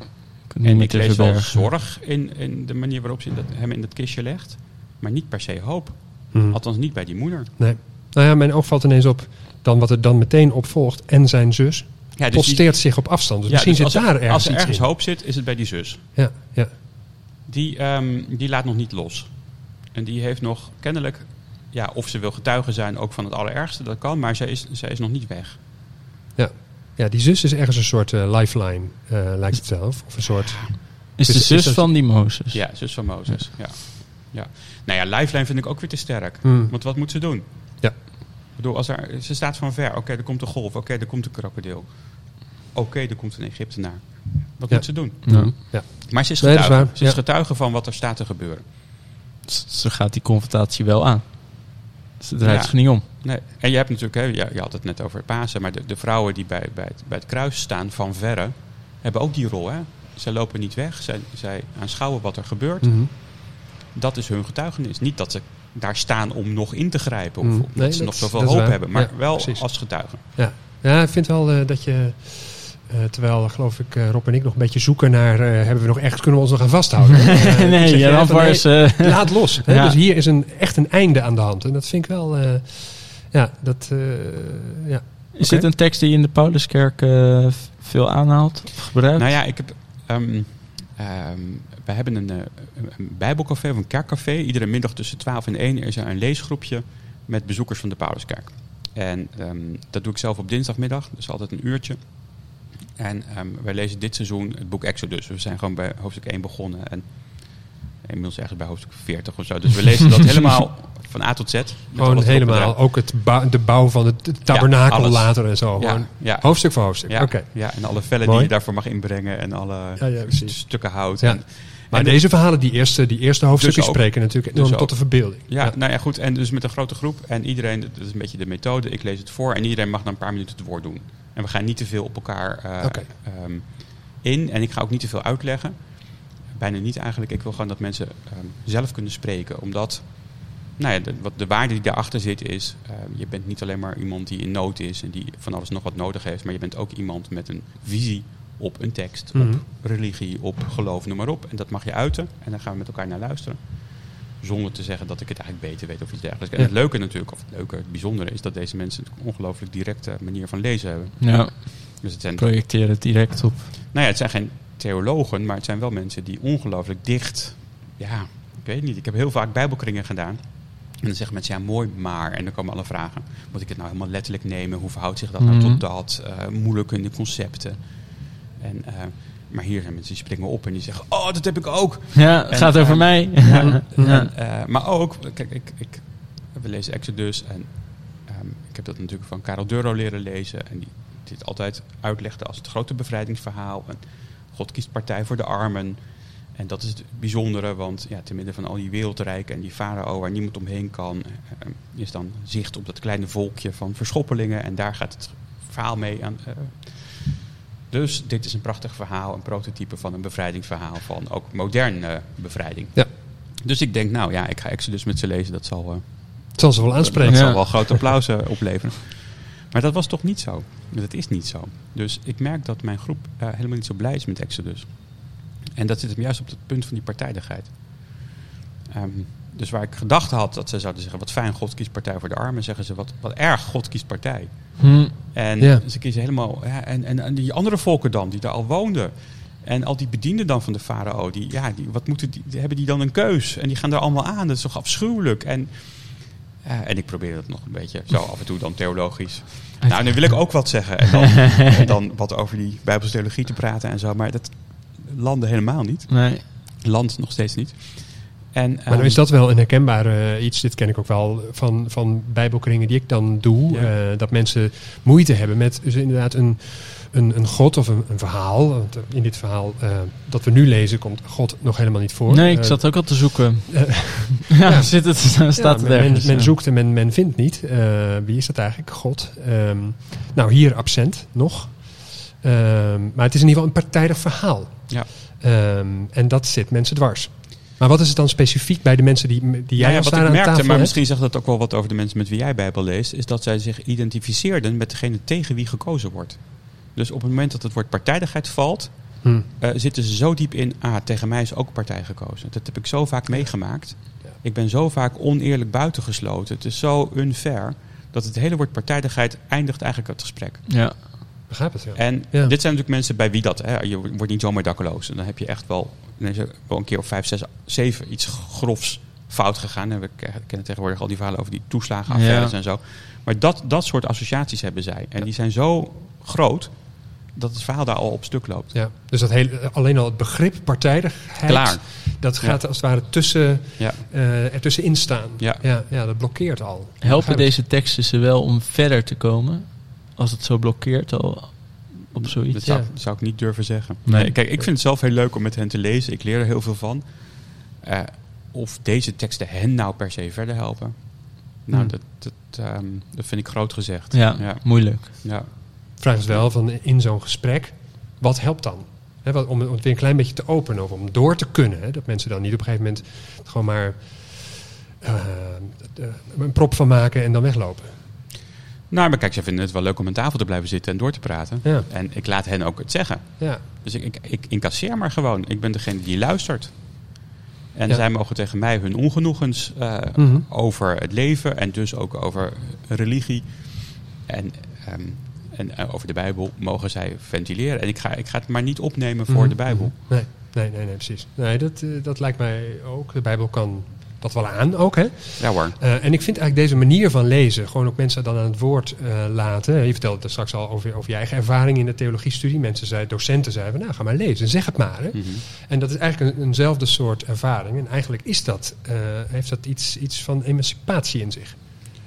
En ik lees wel zorg in, in de manier waarop ze dat, hem in dat kistje legt. Maar niet per se hoop. Hmm. Althans niet bij die moeder. Nee. Nou ja, mijn oog valt ineens op dan wat er dan meteen op volgt. En zijn zus Ja, dus die- posteert zich op afstand. Dus ja, misschien dus zit als, er- daar ergens als er ergens in. hoop zit, is het bij die zus. Ja, ja. Die, ehm, die laat nog niet los. En die heeft nog kennelijk, ja, of ze wil getuige zijn ook van het allerergste, dat kan. Maar zij is, zij is nog niet weg. ja, die zus is ergens een soort eh, lifeline, eh, lijkt het zelf. Of een soort... Is Dus de is zus dat- van die Mozes. Ja, zus van Mozes. Ja. Ja. Nou ja, Lifeline vind ik ook weer te sterk. Hmm. Want wat moet ze doen? Ja. Ik bedoel, als er, ze staat van ver. Oké, er komt een golf. Oké, er komt een krokodil. Oké, er komt een Egyptenaar. Wat Ja. moet ze doen? Ja. Maar ze is Nee, dat is getuige. Ze is Ja. getuige van wat er staat te gebeuren. Ze gaat die confrontatie wel aan. Ze draait Ja. zich niet om. Nee. En je hebt natuurlijk, hè, ja, je had het net over Pasen, maar de, de vrouwen die bij, bij, het, bij het kruis staan van verre, hebben ook die rol. Hè? Zij lopen niet weg, zij, zij aanschouwen wat er gebeurt. Mhm. Dat is hun getuigenis. Niet dat ze daar staan om nog in te grijpen of Mm. omdat Nee, ze dat nog zoveel dat hoop hebben, maar Ja, wel precies. als getuigen. Ja. ja, ik vind wel eh, dat je... eh, terwijl, geloof ik, eh, Rob en ik nog een beetje zoeken naar... eh, hebben we nog echt, kunnen we ons nog aan vasthouden? Nee, nee, eh, laat los. Hè? Ja. Dus hier is een, echt een einde aan de hand. En dat vind ik wel... eh, ja, dat... eh, ja. Is dit een tekst die je in de Pauluskerk eh, veel aanhaalt of gebruikt? Nou ja, ik heb, ehm ehm, wij hebben een, eh, een- een bijbelcafé of een kerkcafé. Iedere middag tussen 12 en 1 is er een leesgroepje met bezoekers van de Pauluskerk. En ehm, dat doe ik zelf op dinsdagmiddag, dus altijd een uurtje. En ehm, wij lezen dit seizoen het boek Exodus. We zijn gewoon bij hoofdstuk 1 begonnen en inmiddels ergens bij hoofdstuk 40 of zo. Dus we lezen dat helemaal van A tot Z. Gewoon helemaal. Ook het de bouw van het tabernakel later en zo. Ja. Hoofdstuk voor hoofdstuk. Ja, Oké. ja, en alle vellen Mooi. die je daarvoor mag inbrengen en alle Ja, ja, precies. stukken hout. Ja. En, Maar en deze verhalen, die eerste, die eerste hoofdstukken Dus spreken natuurlijk enorm Dus tot de verbeelding. Ja, nou ja, goed. En dus met een grote groep. En iedereen, dat is een beetje de methode. Ik lees het voor en iedereen mag dan een paar minuten het woord doen. En we gaan niet te veel op elkaar eh, ehm, in. En ik ga ook niet te veel uitleggen. Bijna niet eigenlijk. Ik wil gewoon dat mensen ehm, zelf kunnen spreken. Omdat, nou ja, de, wat de waarde die daarachter zit is... ehm, je bent niet alleen maar iemand die in nood is en die van alles nog wat nodig heeft. Maar je bent ook iemand met een visie op een tekst, Mhm. op religie, op geloof, noem maar op. En dat mag je uiten. En daar gaan we met elkaar naar luisteren. Zonder te zeggen dat ik het eigenlijk beter weet of iets dergelijks. En het leuke natuurlijk, of het leuke, het bijzondere is dat deze mensen een ongelooflijk directe manier van lezen hebben. Ja, Dus het zijn, projecteer het direct op. nou ja, het zijn geen theologen, maar het zijn wel mensen die ongelooflijk dicht. Ja, ik weet niet. Ik heb heel vaak bijbelkringen gedaan. En dan zeggen mensen, ja, mooi, maar. En dan komen alle vragen. Moet ik het nou helemaal letterlijk nemen? Hoe verhoudt zich dat nou Mhm. tot dat? Moeilijk in de concepten. En, eh, maar hier zijn mensen die springen op en die zeggen, oh, dat heb ik ook. Ja, het En, gaat over mij. En, eh, maar ook, kijk, ik, ik, we lezen Exodus en ehm, ik heb dat natuurlijk van Karel Duro leren lezen. En die dit altijd uitlegde als het grote bevrijdingsverhaal. En God kiest partij voor de armen. En dat is het bijzondere, want ja, te midden van al die wereldrijken en die farao waar niemand omheen kan, eh, is dan zicht op dat kleine volkje van verschoppelingen. En daar gaat het verhaal mee aan. eh. Dus dit is een prachtig verhaal, een prototype van een bevrijdingsverhaal van ook moderne bevrijding. Ja. Dus ik denk, nou ja, ik ga Exodus met ze lezen. Dat zal, eh, zal ze wel aanspreken. dat Ja. zal wel groot applaus eh, opleveren. Maar dat was toch niet zo. Dat is niet zo. Dus ik merk dat mijn groep eh, helemaal niet zo blij is met Exodus. En dat zit hem juist op het punt van die partijdigheid. Ehm, dus waar ik gedacht had dat ze zouden zeggen... wat fijn, God kiest partij voor de armen... zeggen ze, wat, wat erg, God kiest partij. Hm. En Ja. ze kiezen helemaal. Ja, en, en, en die andere volken dan, die daar al woonden. En al die bedienden dan van de farao, die, ja, die, wat moeten die, hebben die dan een keus? En die gaan er allemaal aan. Dat is toch afschuwelijk? En, en ik probeer dat nog een beetje zo af en toe dan theologisch. Nou, nu wil ik ook wat zeggen. En dan, en dan wat over die Bijbelse theologie te praten en zo. Maar dat landde helemaal niet. Nee. Land nog steeds niet. En, Maar nou is dat wel een herkenbaar eh, iets. Dit ken ik ook wel van, van bijbelkringen die ik dan doe. Ja. eh, dat mensen moeite hebben met dus inderdaad een, een, een god of een, een verhaal. Want in dit verhaal eh, dat we nu lezen komt God nog helemaal niet voor. Nee, ik Eh, zat ook al te zoeken. eh, ja, ja. Zit het, staat ja, het men, ergens. men ja. zoekt en men, men vindt niet. Eh, wie is dat eigenlijk? God. Ehm, nou, hier absent nog. Ehm, maar het is in ieder geval een partijdig verhaal. Ja. Ehm, en dat zit mensen dwars. Maar wat is het dan specifiek bij de mensen die, die jij Nou ja, wat ik aan merkte, tafel maar hebt? misschien zegt dat ook wel wat over de mensen met wie jij Bijbel leest, is dat zij zich identificeerden met degene tegen wie gekozen wordt. Dus op het moment dat het woord partijdigheid valt, Hm. eh, zitten ze zo diep in, ah, tegen mij is ook partij gekozen. Dat heb ik zo vaak meegemaakt. Ja. Ik ben zo vaak oneerlijk buitengesloten. Het is zo unfair dat het hele woord partijdigheid eindigt eigenlijk het gesprek. Ja. Begrijp het, ja. En Ja. dit zijn natuurlijk mensen bij wie dat, hè, je wordt niet zomaar dakkeloos. En dan heb je echt wel, dan is er wel een keer of vijf, zes, zeven iets grofs fout gegaan. En we ke- kennen tegenwoordig al die verhalen over die toeslagenaffaires Ja. en zo. Maar dat, dat soort associaties hebben zij. En die zijn zo groot dat het verhaal daar al op stuk loopt. Ja, dus dat hele, alleen al het begrip partijdigheid, Klaar. dat gaat als het ware tussen, Ja. eh ertussenin staan. Ja. Ja, ja, dat blokkeert al. Helpen deze teksten ze wel om verder te komen? Als het zo blokkeert al op zoiets? Dat zou, Ja. dat zou ik niet durven zeggen. Nee. Kijk, ik vind het zelf heel leuk om met hen te lezen. Ik leer er heel veel van. Eh, of deze teksten hen nou per se verder helpen. Nou, Hmm. dat, dat, ehm, dat vind ik groot gezegd. Ja, ja. moeilijk. ja. De vraag is wel van in zo'n gesprek, wat helpt dan? Wat, om, om het weer een klein beetje te openen of om door te kunnen. Hè, dat mensen dan niet op een gegeven moment gewoon maar eh, eh, een prop van maken en dan weglopen. Nou, maar kijk, ze vinden het wel leuk om aan tafel te blijven zitten en door te praten. Ja, En ik laat hen ook het zeggen. ja. Dus ik, ik, ik incasseer maar gewoon. Ik ben degene die luistert. En Ja. zij mogen tegen mij hun ongenoegens eh, Mhm. over het leven en dus ook over religie en, ehm, en eh, over de Bijbel mogen zij ventileren. En ik ga, ik ga het maar niet opnemen voor Mhm. de Bijbel. Nee, nee, nee, nee precies. Nee, dat, eh, dat lijkt mij ook. De Bijbel kan dat wel aan ook, hè? Ja hoor. Eh, en ik vind eigenlijk deze manier van lezen, gewoon ook mensen dan aan het woord eh, laten. Je vertelde het straks al over, over je eigen ervaring in de theologiestudie. Mensen zeiden, docenten zeiden, nou ga maar lezen, zeg het maar. Hè. Mhm. En dat is eigenlijk een, eenzelfde soort ervaring. En eigenlijk is dat, eh, heeft dat iets, iets van emancipatie in zich.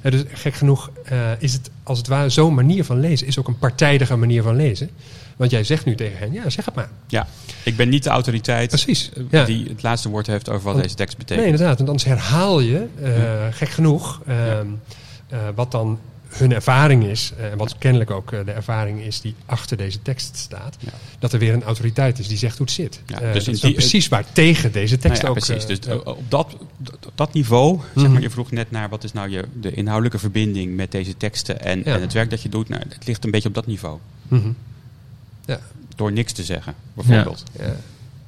Dus gek genoeg is het als het ware zo'n manier van lezen, is ook een partijdige manier van lezen. Want jij zegt nu tegen hen, ja zeg het maar. Ja, ik ben niet de autoriteit Precies. Ja. die het laatste woord heeft over wat Want- deze tekst Nee, betekent. inderdaad. Want anders herhaal je, eh, gek genoeg, ehm, eh, wat dan hun ervaring is. eh, En wat kennelijk ook de ervaring is die achter deze tekst staat. Ja. Dat er weer een autoriteit is die zegt hoe het zit. Ja, dus dat is die- precies waar tegen deze tekst Nou ja, ook... precies. Dus op dat, op dat niveau, zeg Mhm. maar, je vroeg net naar wat is nou je, de inhoudelijke verbinding met deze teksten en, en het werk dat je doet. Nou, het ligt een beetje op dat niveau. mhm. Ja, Door niks te zeggen, bijvoorbeeld. ja.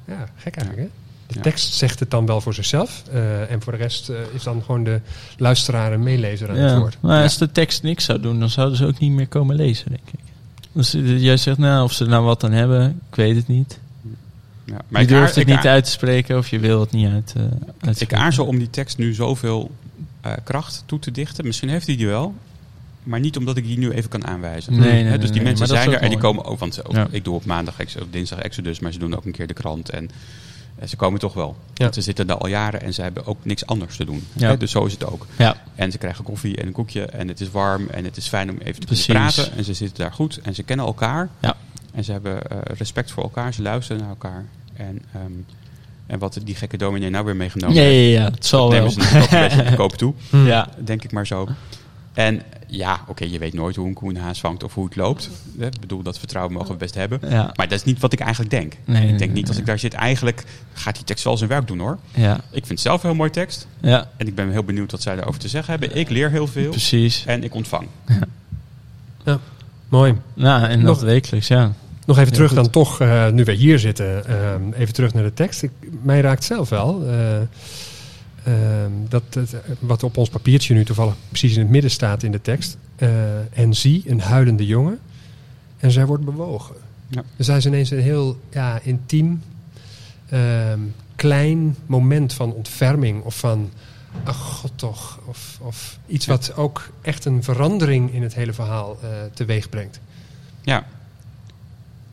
ja, gek eigenlijk hè? De Ja. tekst zegt het dan wel voor zichzelf. eh, en voor de rest eh, is dan gewoon de luisteraar en meelezer aan het Ja. woord. Maar als de tekst niks zou doen, dan zouden ze ook niet meer komen lezen, denk ik. Dus eh, jij zegt, nou, of ze nou wat aan hebben, ik weet het niet. Ja. je durft aar- het niet aar- uit te spreken of je wil het niet uit, eh Ik uitspreken. aarzel om die tekst nu zoveel eh, kracht toe te dichten. Misschien heeft hij die wel. Maar niet omdat ik die nu even kan aanwijzen. Nee, nee, dus die mensen zijn er en die komen ook. Want ook, Ja. ik doe op maandag of dinsdag Exodus, maar ze doen ook een keer de krant. En eh, ze komen toch wel. Ja. Want ze zitten daar al jaren en ze hebben ook niks anders te doen. Ja. Dus zo is het ook. Ja, En ze krijgen koffie en een koekje en het is warm en het is fijn om even te Precies. kunnen praten. En ze zitten daar goed en ze kennen elkaar. Ja. En ze hebben eh, respect voor elkaar, ze luisteren naar elkaar. En, ehm, en wat die gekke dominee nou weer meegenomen ja, heeft, ja, ja, het zal wel. nemen ze ook een beetje op de koop toe. Ja, Denk ik maar zo. En ja, oké, je weet nooit hoe een koe een haas vangt of hoe het loopt. Hè, Ik bedoel, dat vertrouwen mogen we best hebben. ja, Maar dat is niet wat ik eigenlijk denk. Nee, ik denk nee, niet als nee. ik daar zit, eigenlijk gaat die tekst wel zijn werk doen hoor. ja, Ik vind het zelf een heel mooi tekst. ja, En ik ben heel benieuwd wat zij daarover te zeggen hebben. Ik leer heel veel precies. en ik ontvang. Mooi. Nou, en Nog- dat wekelijks, ja. Nog even Ja, terug goed. dan toch, eh, nu we hier zitten, ehm, even terug naar de tekst. Ik, mij raakt zelf wel. eh, dat, het, eh, wat op ons papiertje nu toevallig precies in het midden staat in de tekst. Eh, en zie een huilende jongen en zij wordt bewogen. Ja. Dus hij is ineens een heel ja, intiem, ehm, klein moment van ontferming of van, ach god toch. Of, of iets Ja. wat ook echt een verandering in het hele verhaal eh teweeg brengt. Ja.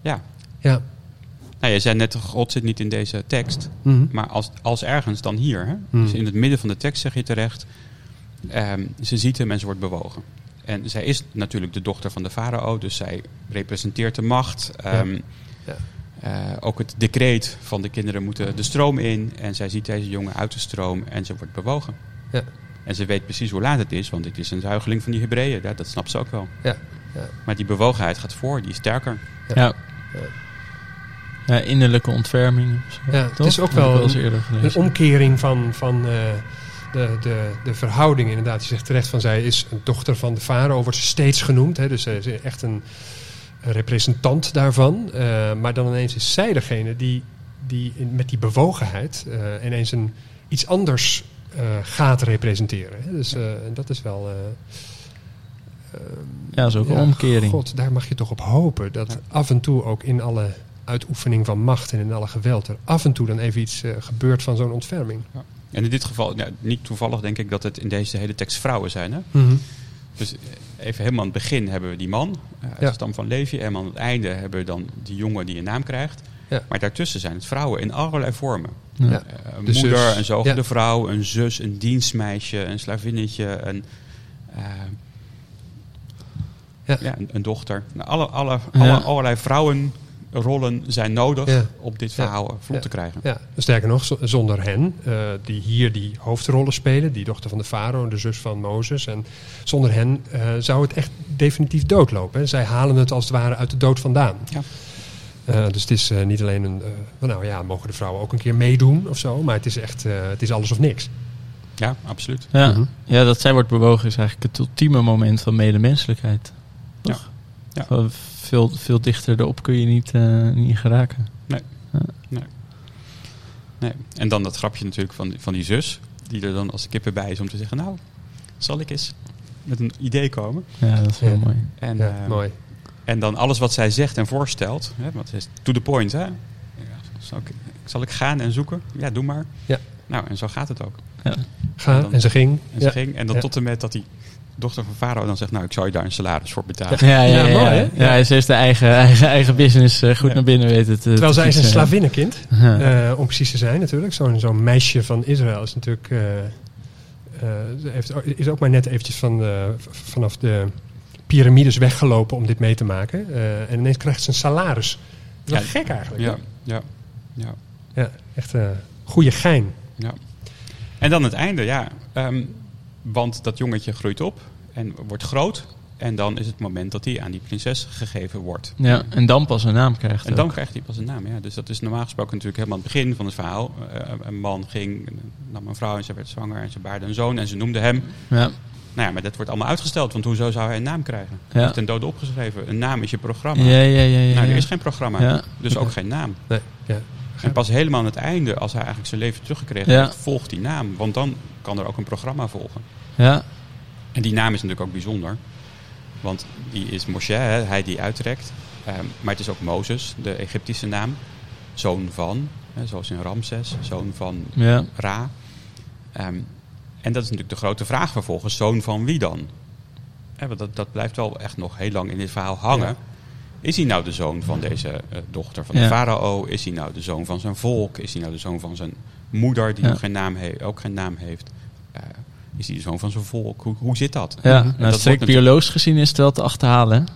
Ja. Ja. Nou, je zei net, God zit niet in deze tekst. Mhm. Maar als, als ergens, dan hier. Hè? Hmm. Dus in het midden van de tekst zeg je terecht. ehm, ze ziet hem en ze wordt bewogen. En zij is natuurlijk de dochter van de farao. Dus zij representeert de macht. Ehm, Ja. eh, ook het decreet van de kinderen moeten de stroom in. En zij ziet deze jongen uit de stroom en ze wordt bewogen. Ja. En ze weet precies hoe laat het is, want dit is een zuigeling van die Hebreeën. Ja, dat snapt ze ook wel. Ja, ja. Maar die bewogenheid gaat voor, die is sterker. Ja, Ja, innerlijke ontferming. zo, Ja, het is ook wel eens een- Een omkering van, van eh, de, de, de verhouding inderdaad. Je zegt terecht van zij is een dochter van de farao, wordt ze steeds genoemd. Hè, dus ze is echt een, een representant daarvan. Eh, maar dan ineens is zij degene die, die in- met die bewogenheid eh, ineens een, iets anders eh, gaat representeren. Hè. Dus eh, en dat is wel... Ja, dat is ook een ja, omkering. God, daar mag je toch op hopen. Dat af en toe ook in alle uitoefening van macht en in alle geweld... er af en toe dan even iets eh, gebeurt van zo'n ontferming. En in dit geval, ja, niet toevallig denk ik dat het in deze hele tekst vrouwen zijn. Hè? Dus eh, even helemaal aan het begin hebben we die man, eh, uit Ja. de stam van Levi. En aan het einde hebben we dan die jongen die een naam krijgt. Ja. Maar daartussen zijn het vrouwen in allerlei vormen. Ja. Ja. Een De moeder, zus. een zogende Ja. vrouw, een zus, een dienstmeisje, een slavinnetje, een, Ja. ja. een, een dochter. Nou, alle, alle, Ja. alle, allerlei vrouwenrollen zijn nodig Ja. om dit Ja. verhaal vlot Ja. te krijgen. Ja, sterker nog, zonder hen, eh, die hier die hoofdrollen spelen, die dochter van de farao, de zus van Mozes, en zonder hen eh, zou het echt definitief doodlopen. Hè. Zij halen het als het ware uit de dood vandaan. Ja. Eh, dus het is eh, niet alleen een, nou ja, mogen de vrouwen ook een keer meedoen of zo, maar het is echt, eh, het is alles of niks. Ja, absoluut. Ja. Mhm. ja, dat zij wordt bewogen is eigenlijk het ultieme moment van medemenselijkheid. Toch? Ja. Gewoon Veel, veel dichter erop kun je niet, eh, niet geraken. Nee. En dan dat grapje natuurlijk van, van die zus, die er dan als de kippen bij is om te zeggen, nou, zal ik eens met een idee komen. Ja, dat is wel Ja. mooi. En, Ja, eh, mooi. en dan alles wat zij zegt en voorstelt, hè, want het is to the point, hè. Ja, zal, ik, zal ik gaan en zoeken? Ja, doe maar. Ja. Nou, en zo gaat het ook. Ga, en dan- en ze ging. En ze Ja. ging, en dan Ja. tot en met dat die dochter van Farao dan zegt, nou, ik zal je daar een salaris voor betalen. Ja, ja, ja. Mooi? Ja, ze is de eigen, eigen, eigen business eh, goed Ja. naar binnen weten te Terwijl te zij is een slavinnenkind. Ja. Eh, om precies te zijn natuurlijk. Zo'n zo'n meisje van Israël is natuurlijk... eh, eh, ze heeft, is ook maar net eventjes van, eh, vanaf de piramides weggelopen om dit mee te maken. Eh, en ineens krijgt ze een salaris. Dat is gek eigenlijk. Ja, ja, ja. ja echt een goede gein. Ja. En dan het einde, ja. Ehm, want dat jongetje groeit op en wordt groot. En dan is het moment dat hij aan die prinses gegeven wordt. ja, en dan pas een naam krijgt. En dan ook. krijgt hij pas een naam. Ja. Dus dat is normaal gesproken natuurlijk helemaal het begin van het verhaal. Eh, een man ging, nam een vrouw en ze werd zwanger en ze baarde een zoon en ze noemde hem. Ja, Nou ja, maar dat wordt allemaal uitgesteld, want hoezo zou hij een naam krijgen? Ja. Ja. Ten dode opgeschreven. Een naam is je programma. ja, ja, ja. ja, nou, er is geen programma, Ja. dus ook geen naam. Nee, ja. En pas helemaal aan het einde, als hij eigenlijk zijn leven teruggekregen heeft, volgt die naam. Want dan kan er ook een programma volgen. Ja, En die naam is natuurlijk ook bijzonder. Want die is Moshe, hè, hij die uitrekt. Ehm, maar het is ook Mozes, de Egyptische naam. Zoon van, hè, zoals in Ramses, zoon van ja. Ra. Ehm, en dat is natuurlijk de grote vraag vervolgens, zoon van wie dan? Want dat, dat blijft wel echt nog heel lang in dit verhaal hangen. Ja. Is hij nou de zoon van deze eh, dochter van Ja. de farao? Is hij nou de zoon van zijn volk? Is hij nou de zoon van zijn moeder, die Ja. nog geen naam ook geen naam heeft? Eh, is hij de zoon van zijn volk? Hoe, hoe zit dat? ja. Nou, dat strikt biologisch gezien is het wel te achterhalen. hè?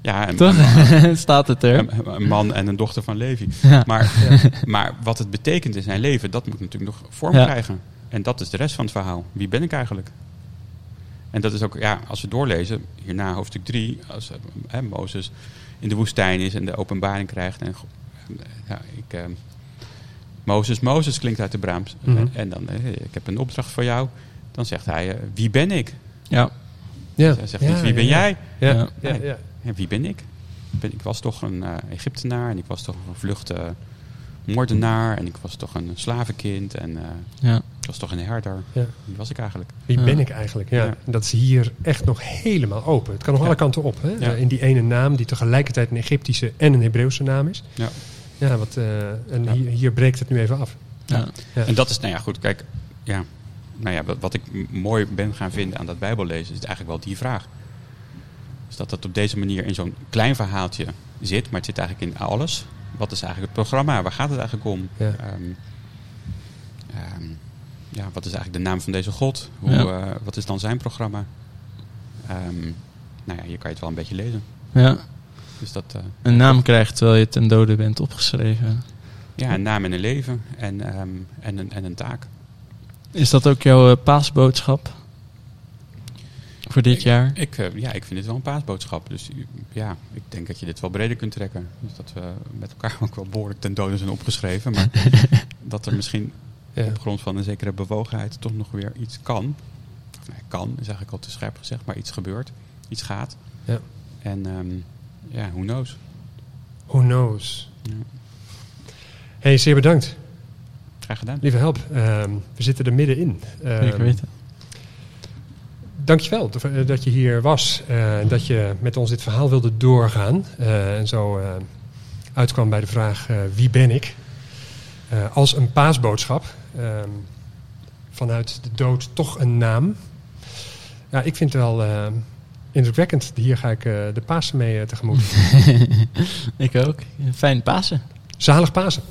Ja, een, Toch? een, Staat het er? een- een man en een dochter van Levi. Ja. Maar, maar wat het betekent in zijn leven, dat moet natuurlijk nog vorm krijgen. En dat is de rest van het verhaal. Wie ben ik eigenlijk? En dat is ook, ja, als we doorlezen, hierna hoofdstuk 3, als eh, hè, Mozes in de woestijn is en de openbaring krijgt. En, go- ja, ik, eh, Mozes, Mozes klinkt uit de Braams. Mhm. En dan, eh, ik heb een opdracht voor jou. Dan zegt hij, eh, wie ben ik? Ja. Ja. Hij zegt Ja, niet, wie ben ja, jij? Ja, Ja. ja. ja, Ja, wie ben ik? Ik ben- Ik was toch een eh, Egyptenaar en ik was toch een vluchte moordenaar en ik was toch een slavenkind en eh, Ja. Was toch een herder. Ja. Wie was ik eigenlijk? Wie Ja. ben ik eigenlijk? Ja. Dat is hier echt nog helemaal open. Het kan nog Ja. alle kanten op. Hè? Ja. In die ene naam die tegelijkertijd een Egyptische en een Hebreeuwse naam is. Ja. Ja, wat, eh, en Ja. Hier, hier breekt het nu even af. Ja. Ja. En dat is, nou ja, goed, kijk, ja, nou ja, wat, ik mooi ben gaan vinden aan dat Bijbellezen is eigenlijk wel die vraag. Dus dat dat op deze manier in zo'n klein verhaaltje zit, maar het zit eigenlijk in alles. Wat is eigenlijk het programma? Waar gaat het eigenlijk om? Ja. Ehm, ehm, ja, wat is eigenlijk de naam van deze God? Hoe, Ja. eh, wat is dan zijn programma? Ehm, nou ja, hier kan je het wel een beetje lezen. ja. Dus dat, eh, Een naam krijgt terwijl je ten dode bent opgeschreven. ja, een naam en een leven en, ehm, en, een, en een taak. Is dat ook jouw eh, paasboodschap? Voor dit jaar? Ik, ja, ik vind dit wel een paasboodschap. Dus ja, ik denk dat je dit wel breder kunt trekken. Dus dat we met elkaar ook wel behoorlijk ten dode zijn opgeschreven. Maar dat er misschien Ja. op grond van een zekere bewogenheid toch nog weer iets kan. Of, nee, kan is eigenlijk al te scherp gezegd, maar iets gebeurt. Iets gaat. Ja. En ehm, ja, who knows. Who knows? Ja. Hey, zeer bedankt. Graag gedaan. Lieve help, ehm, we zitten er middenin. Ehm, Zeker weten. Dankjewel dat- dat je hier was. eh, En dat je met ons dit verhaal wilde doorgaan. eh, en zo eh, uitkwam bij de vraag: eh, wie ben ik? Eh, als een paasboodschap. Ehm, vanuit de dood toch een naam. Ja, ik vind het wel eh, indrukwekkend. Hier ga ik eh, de Pasen mee eh, tegemoet. ik ook. Fijn Pasen. Zalig Pasen.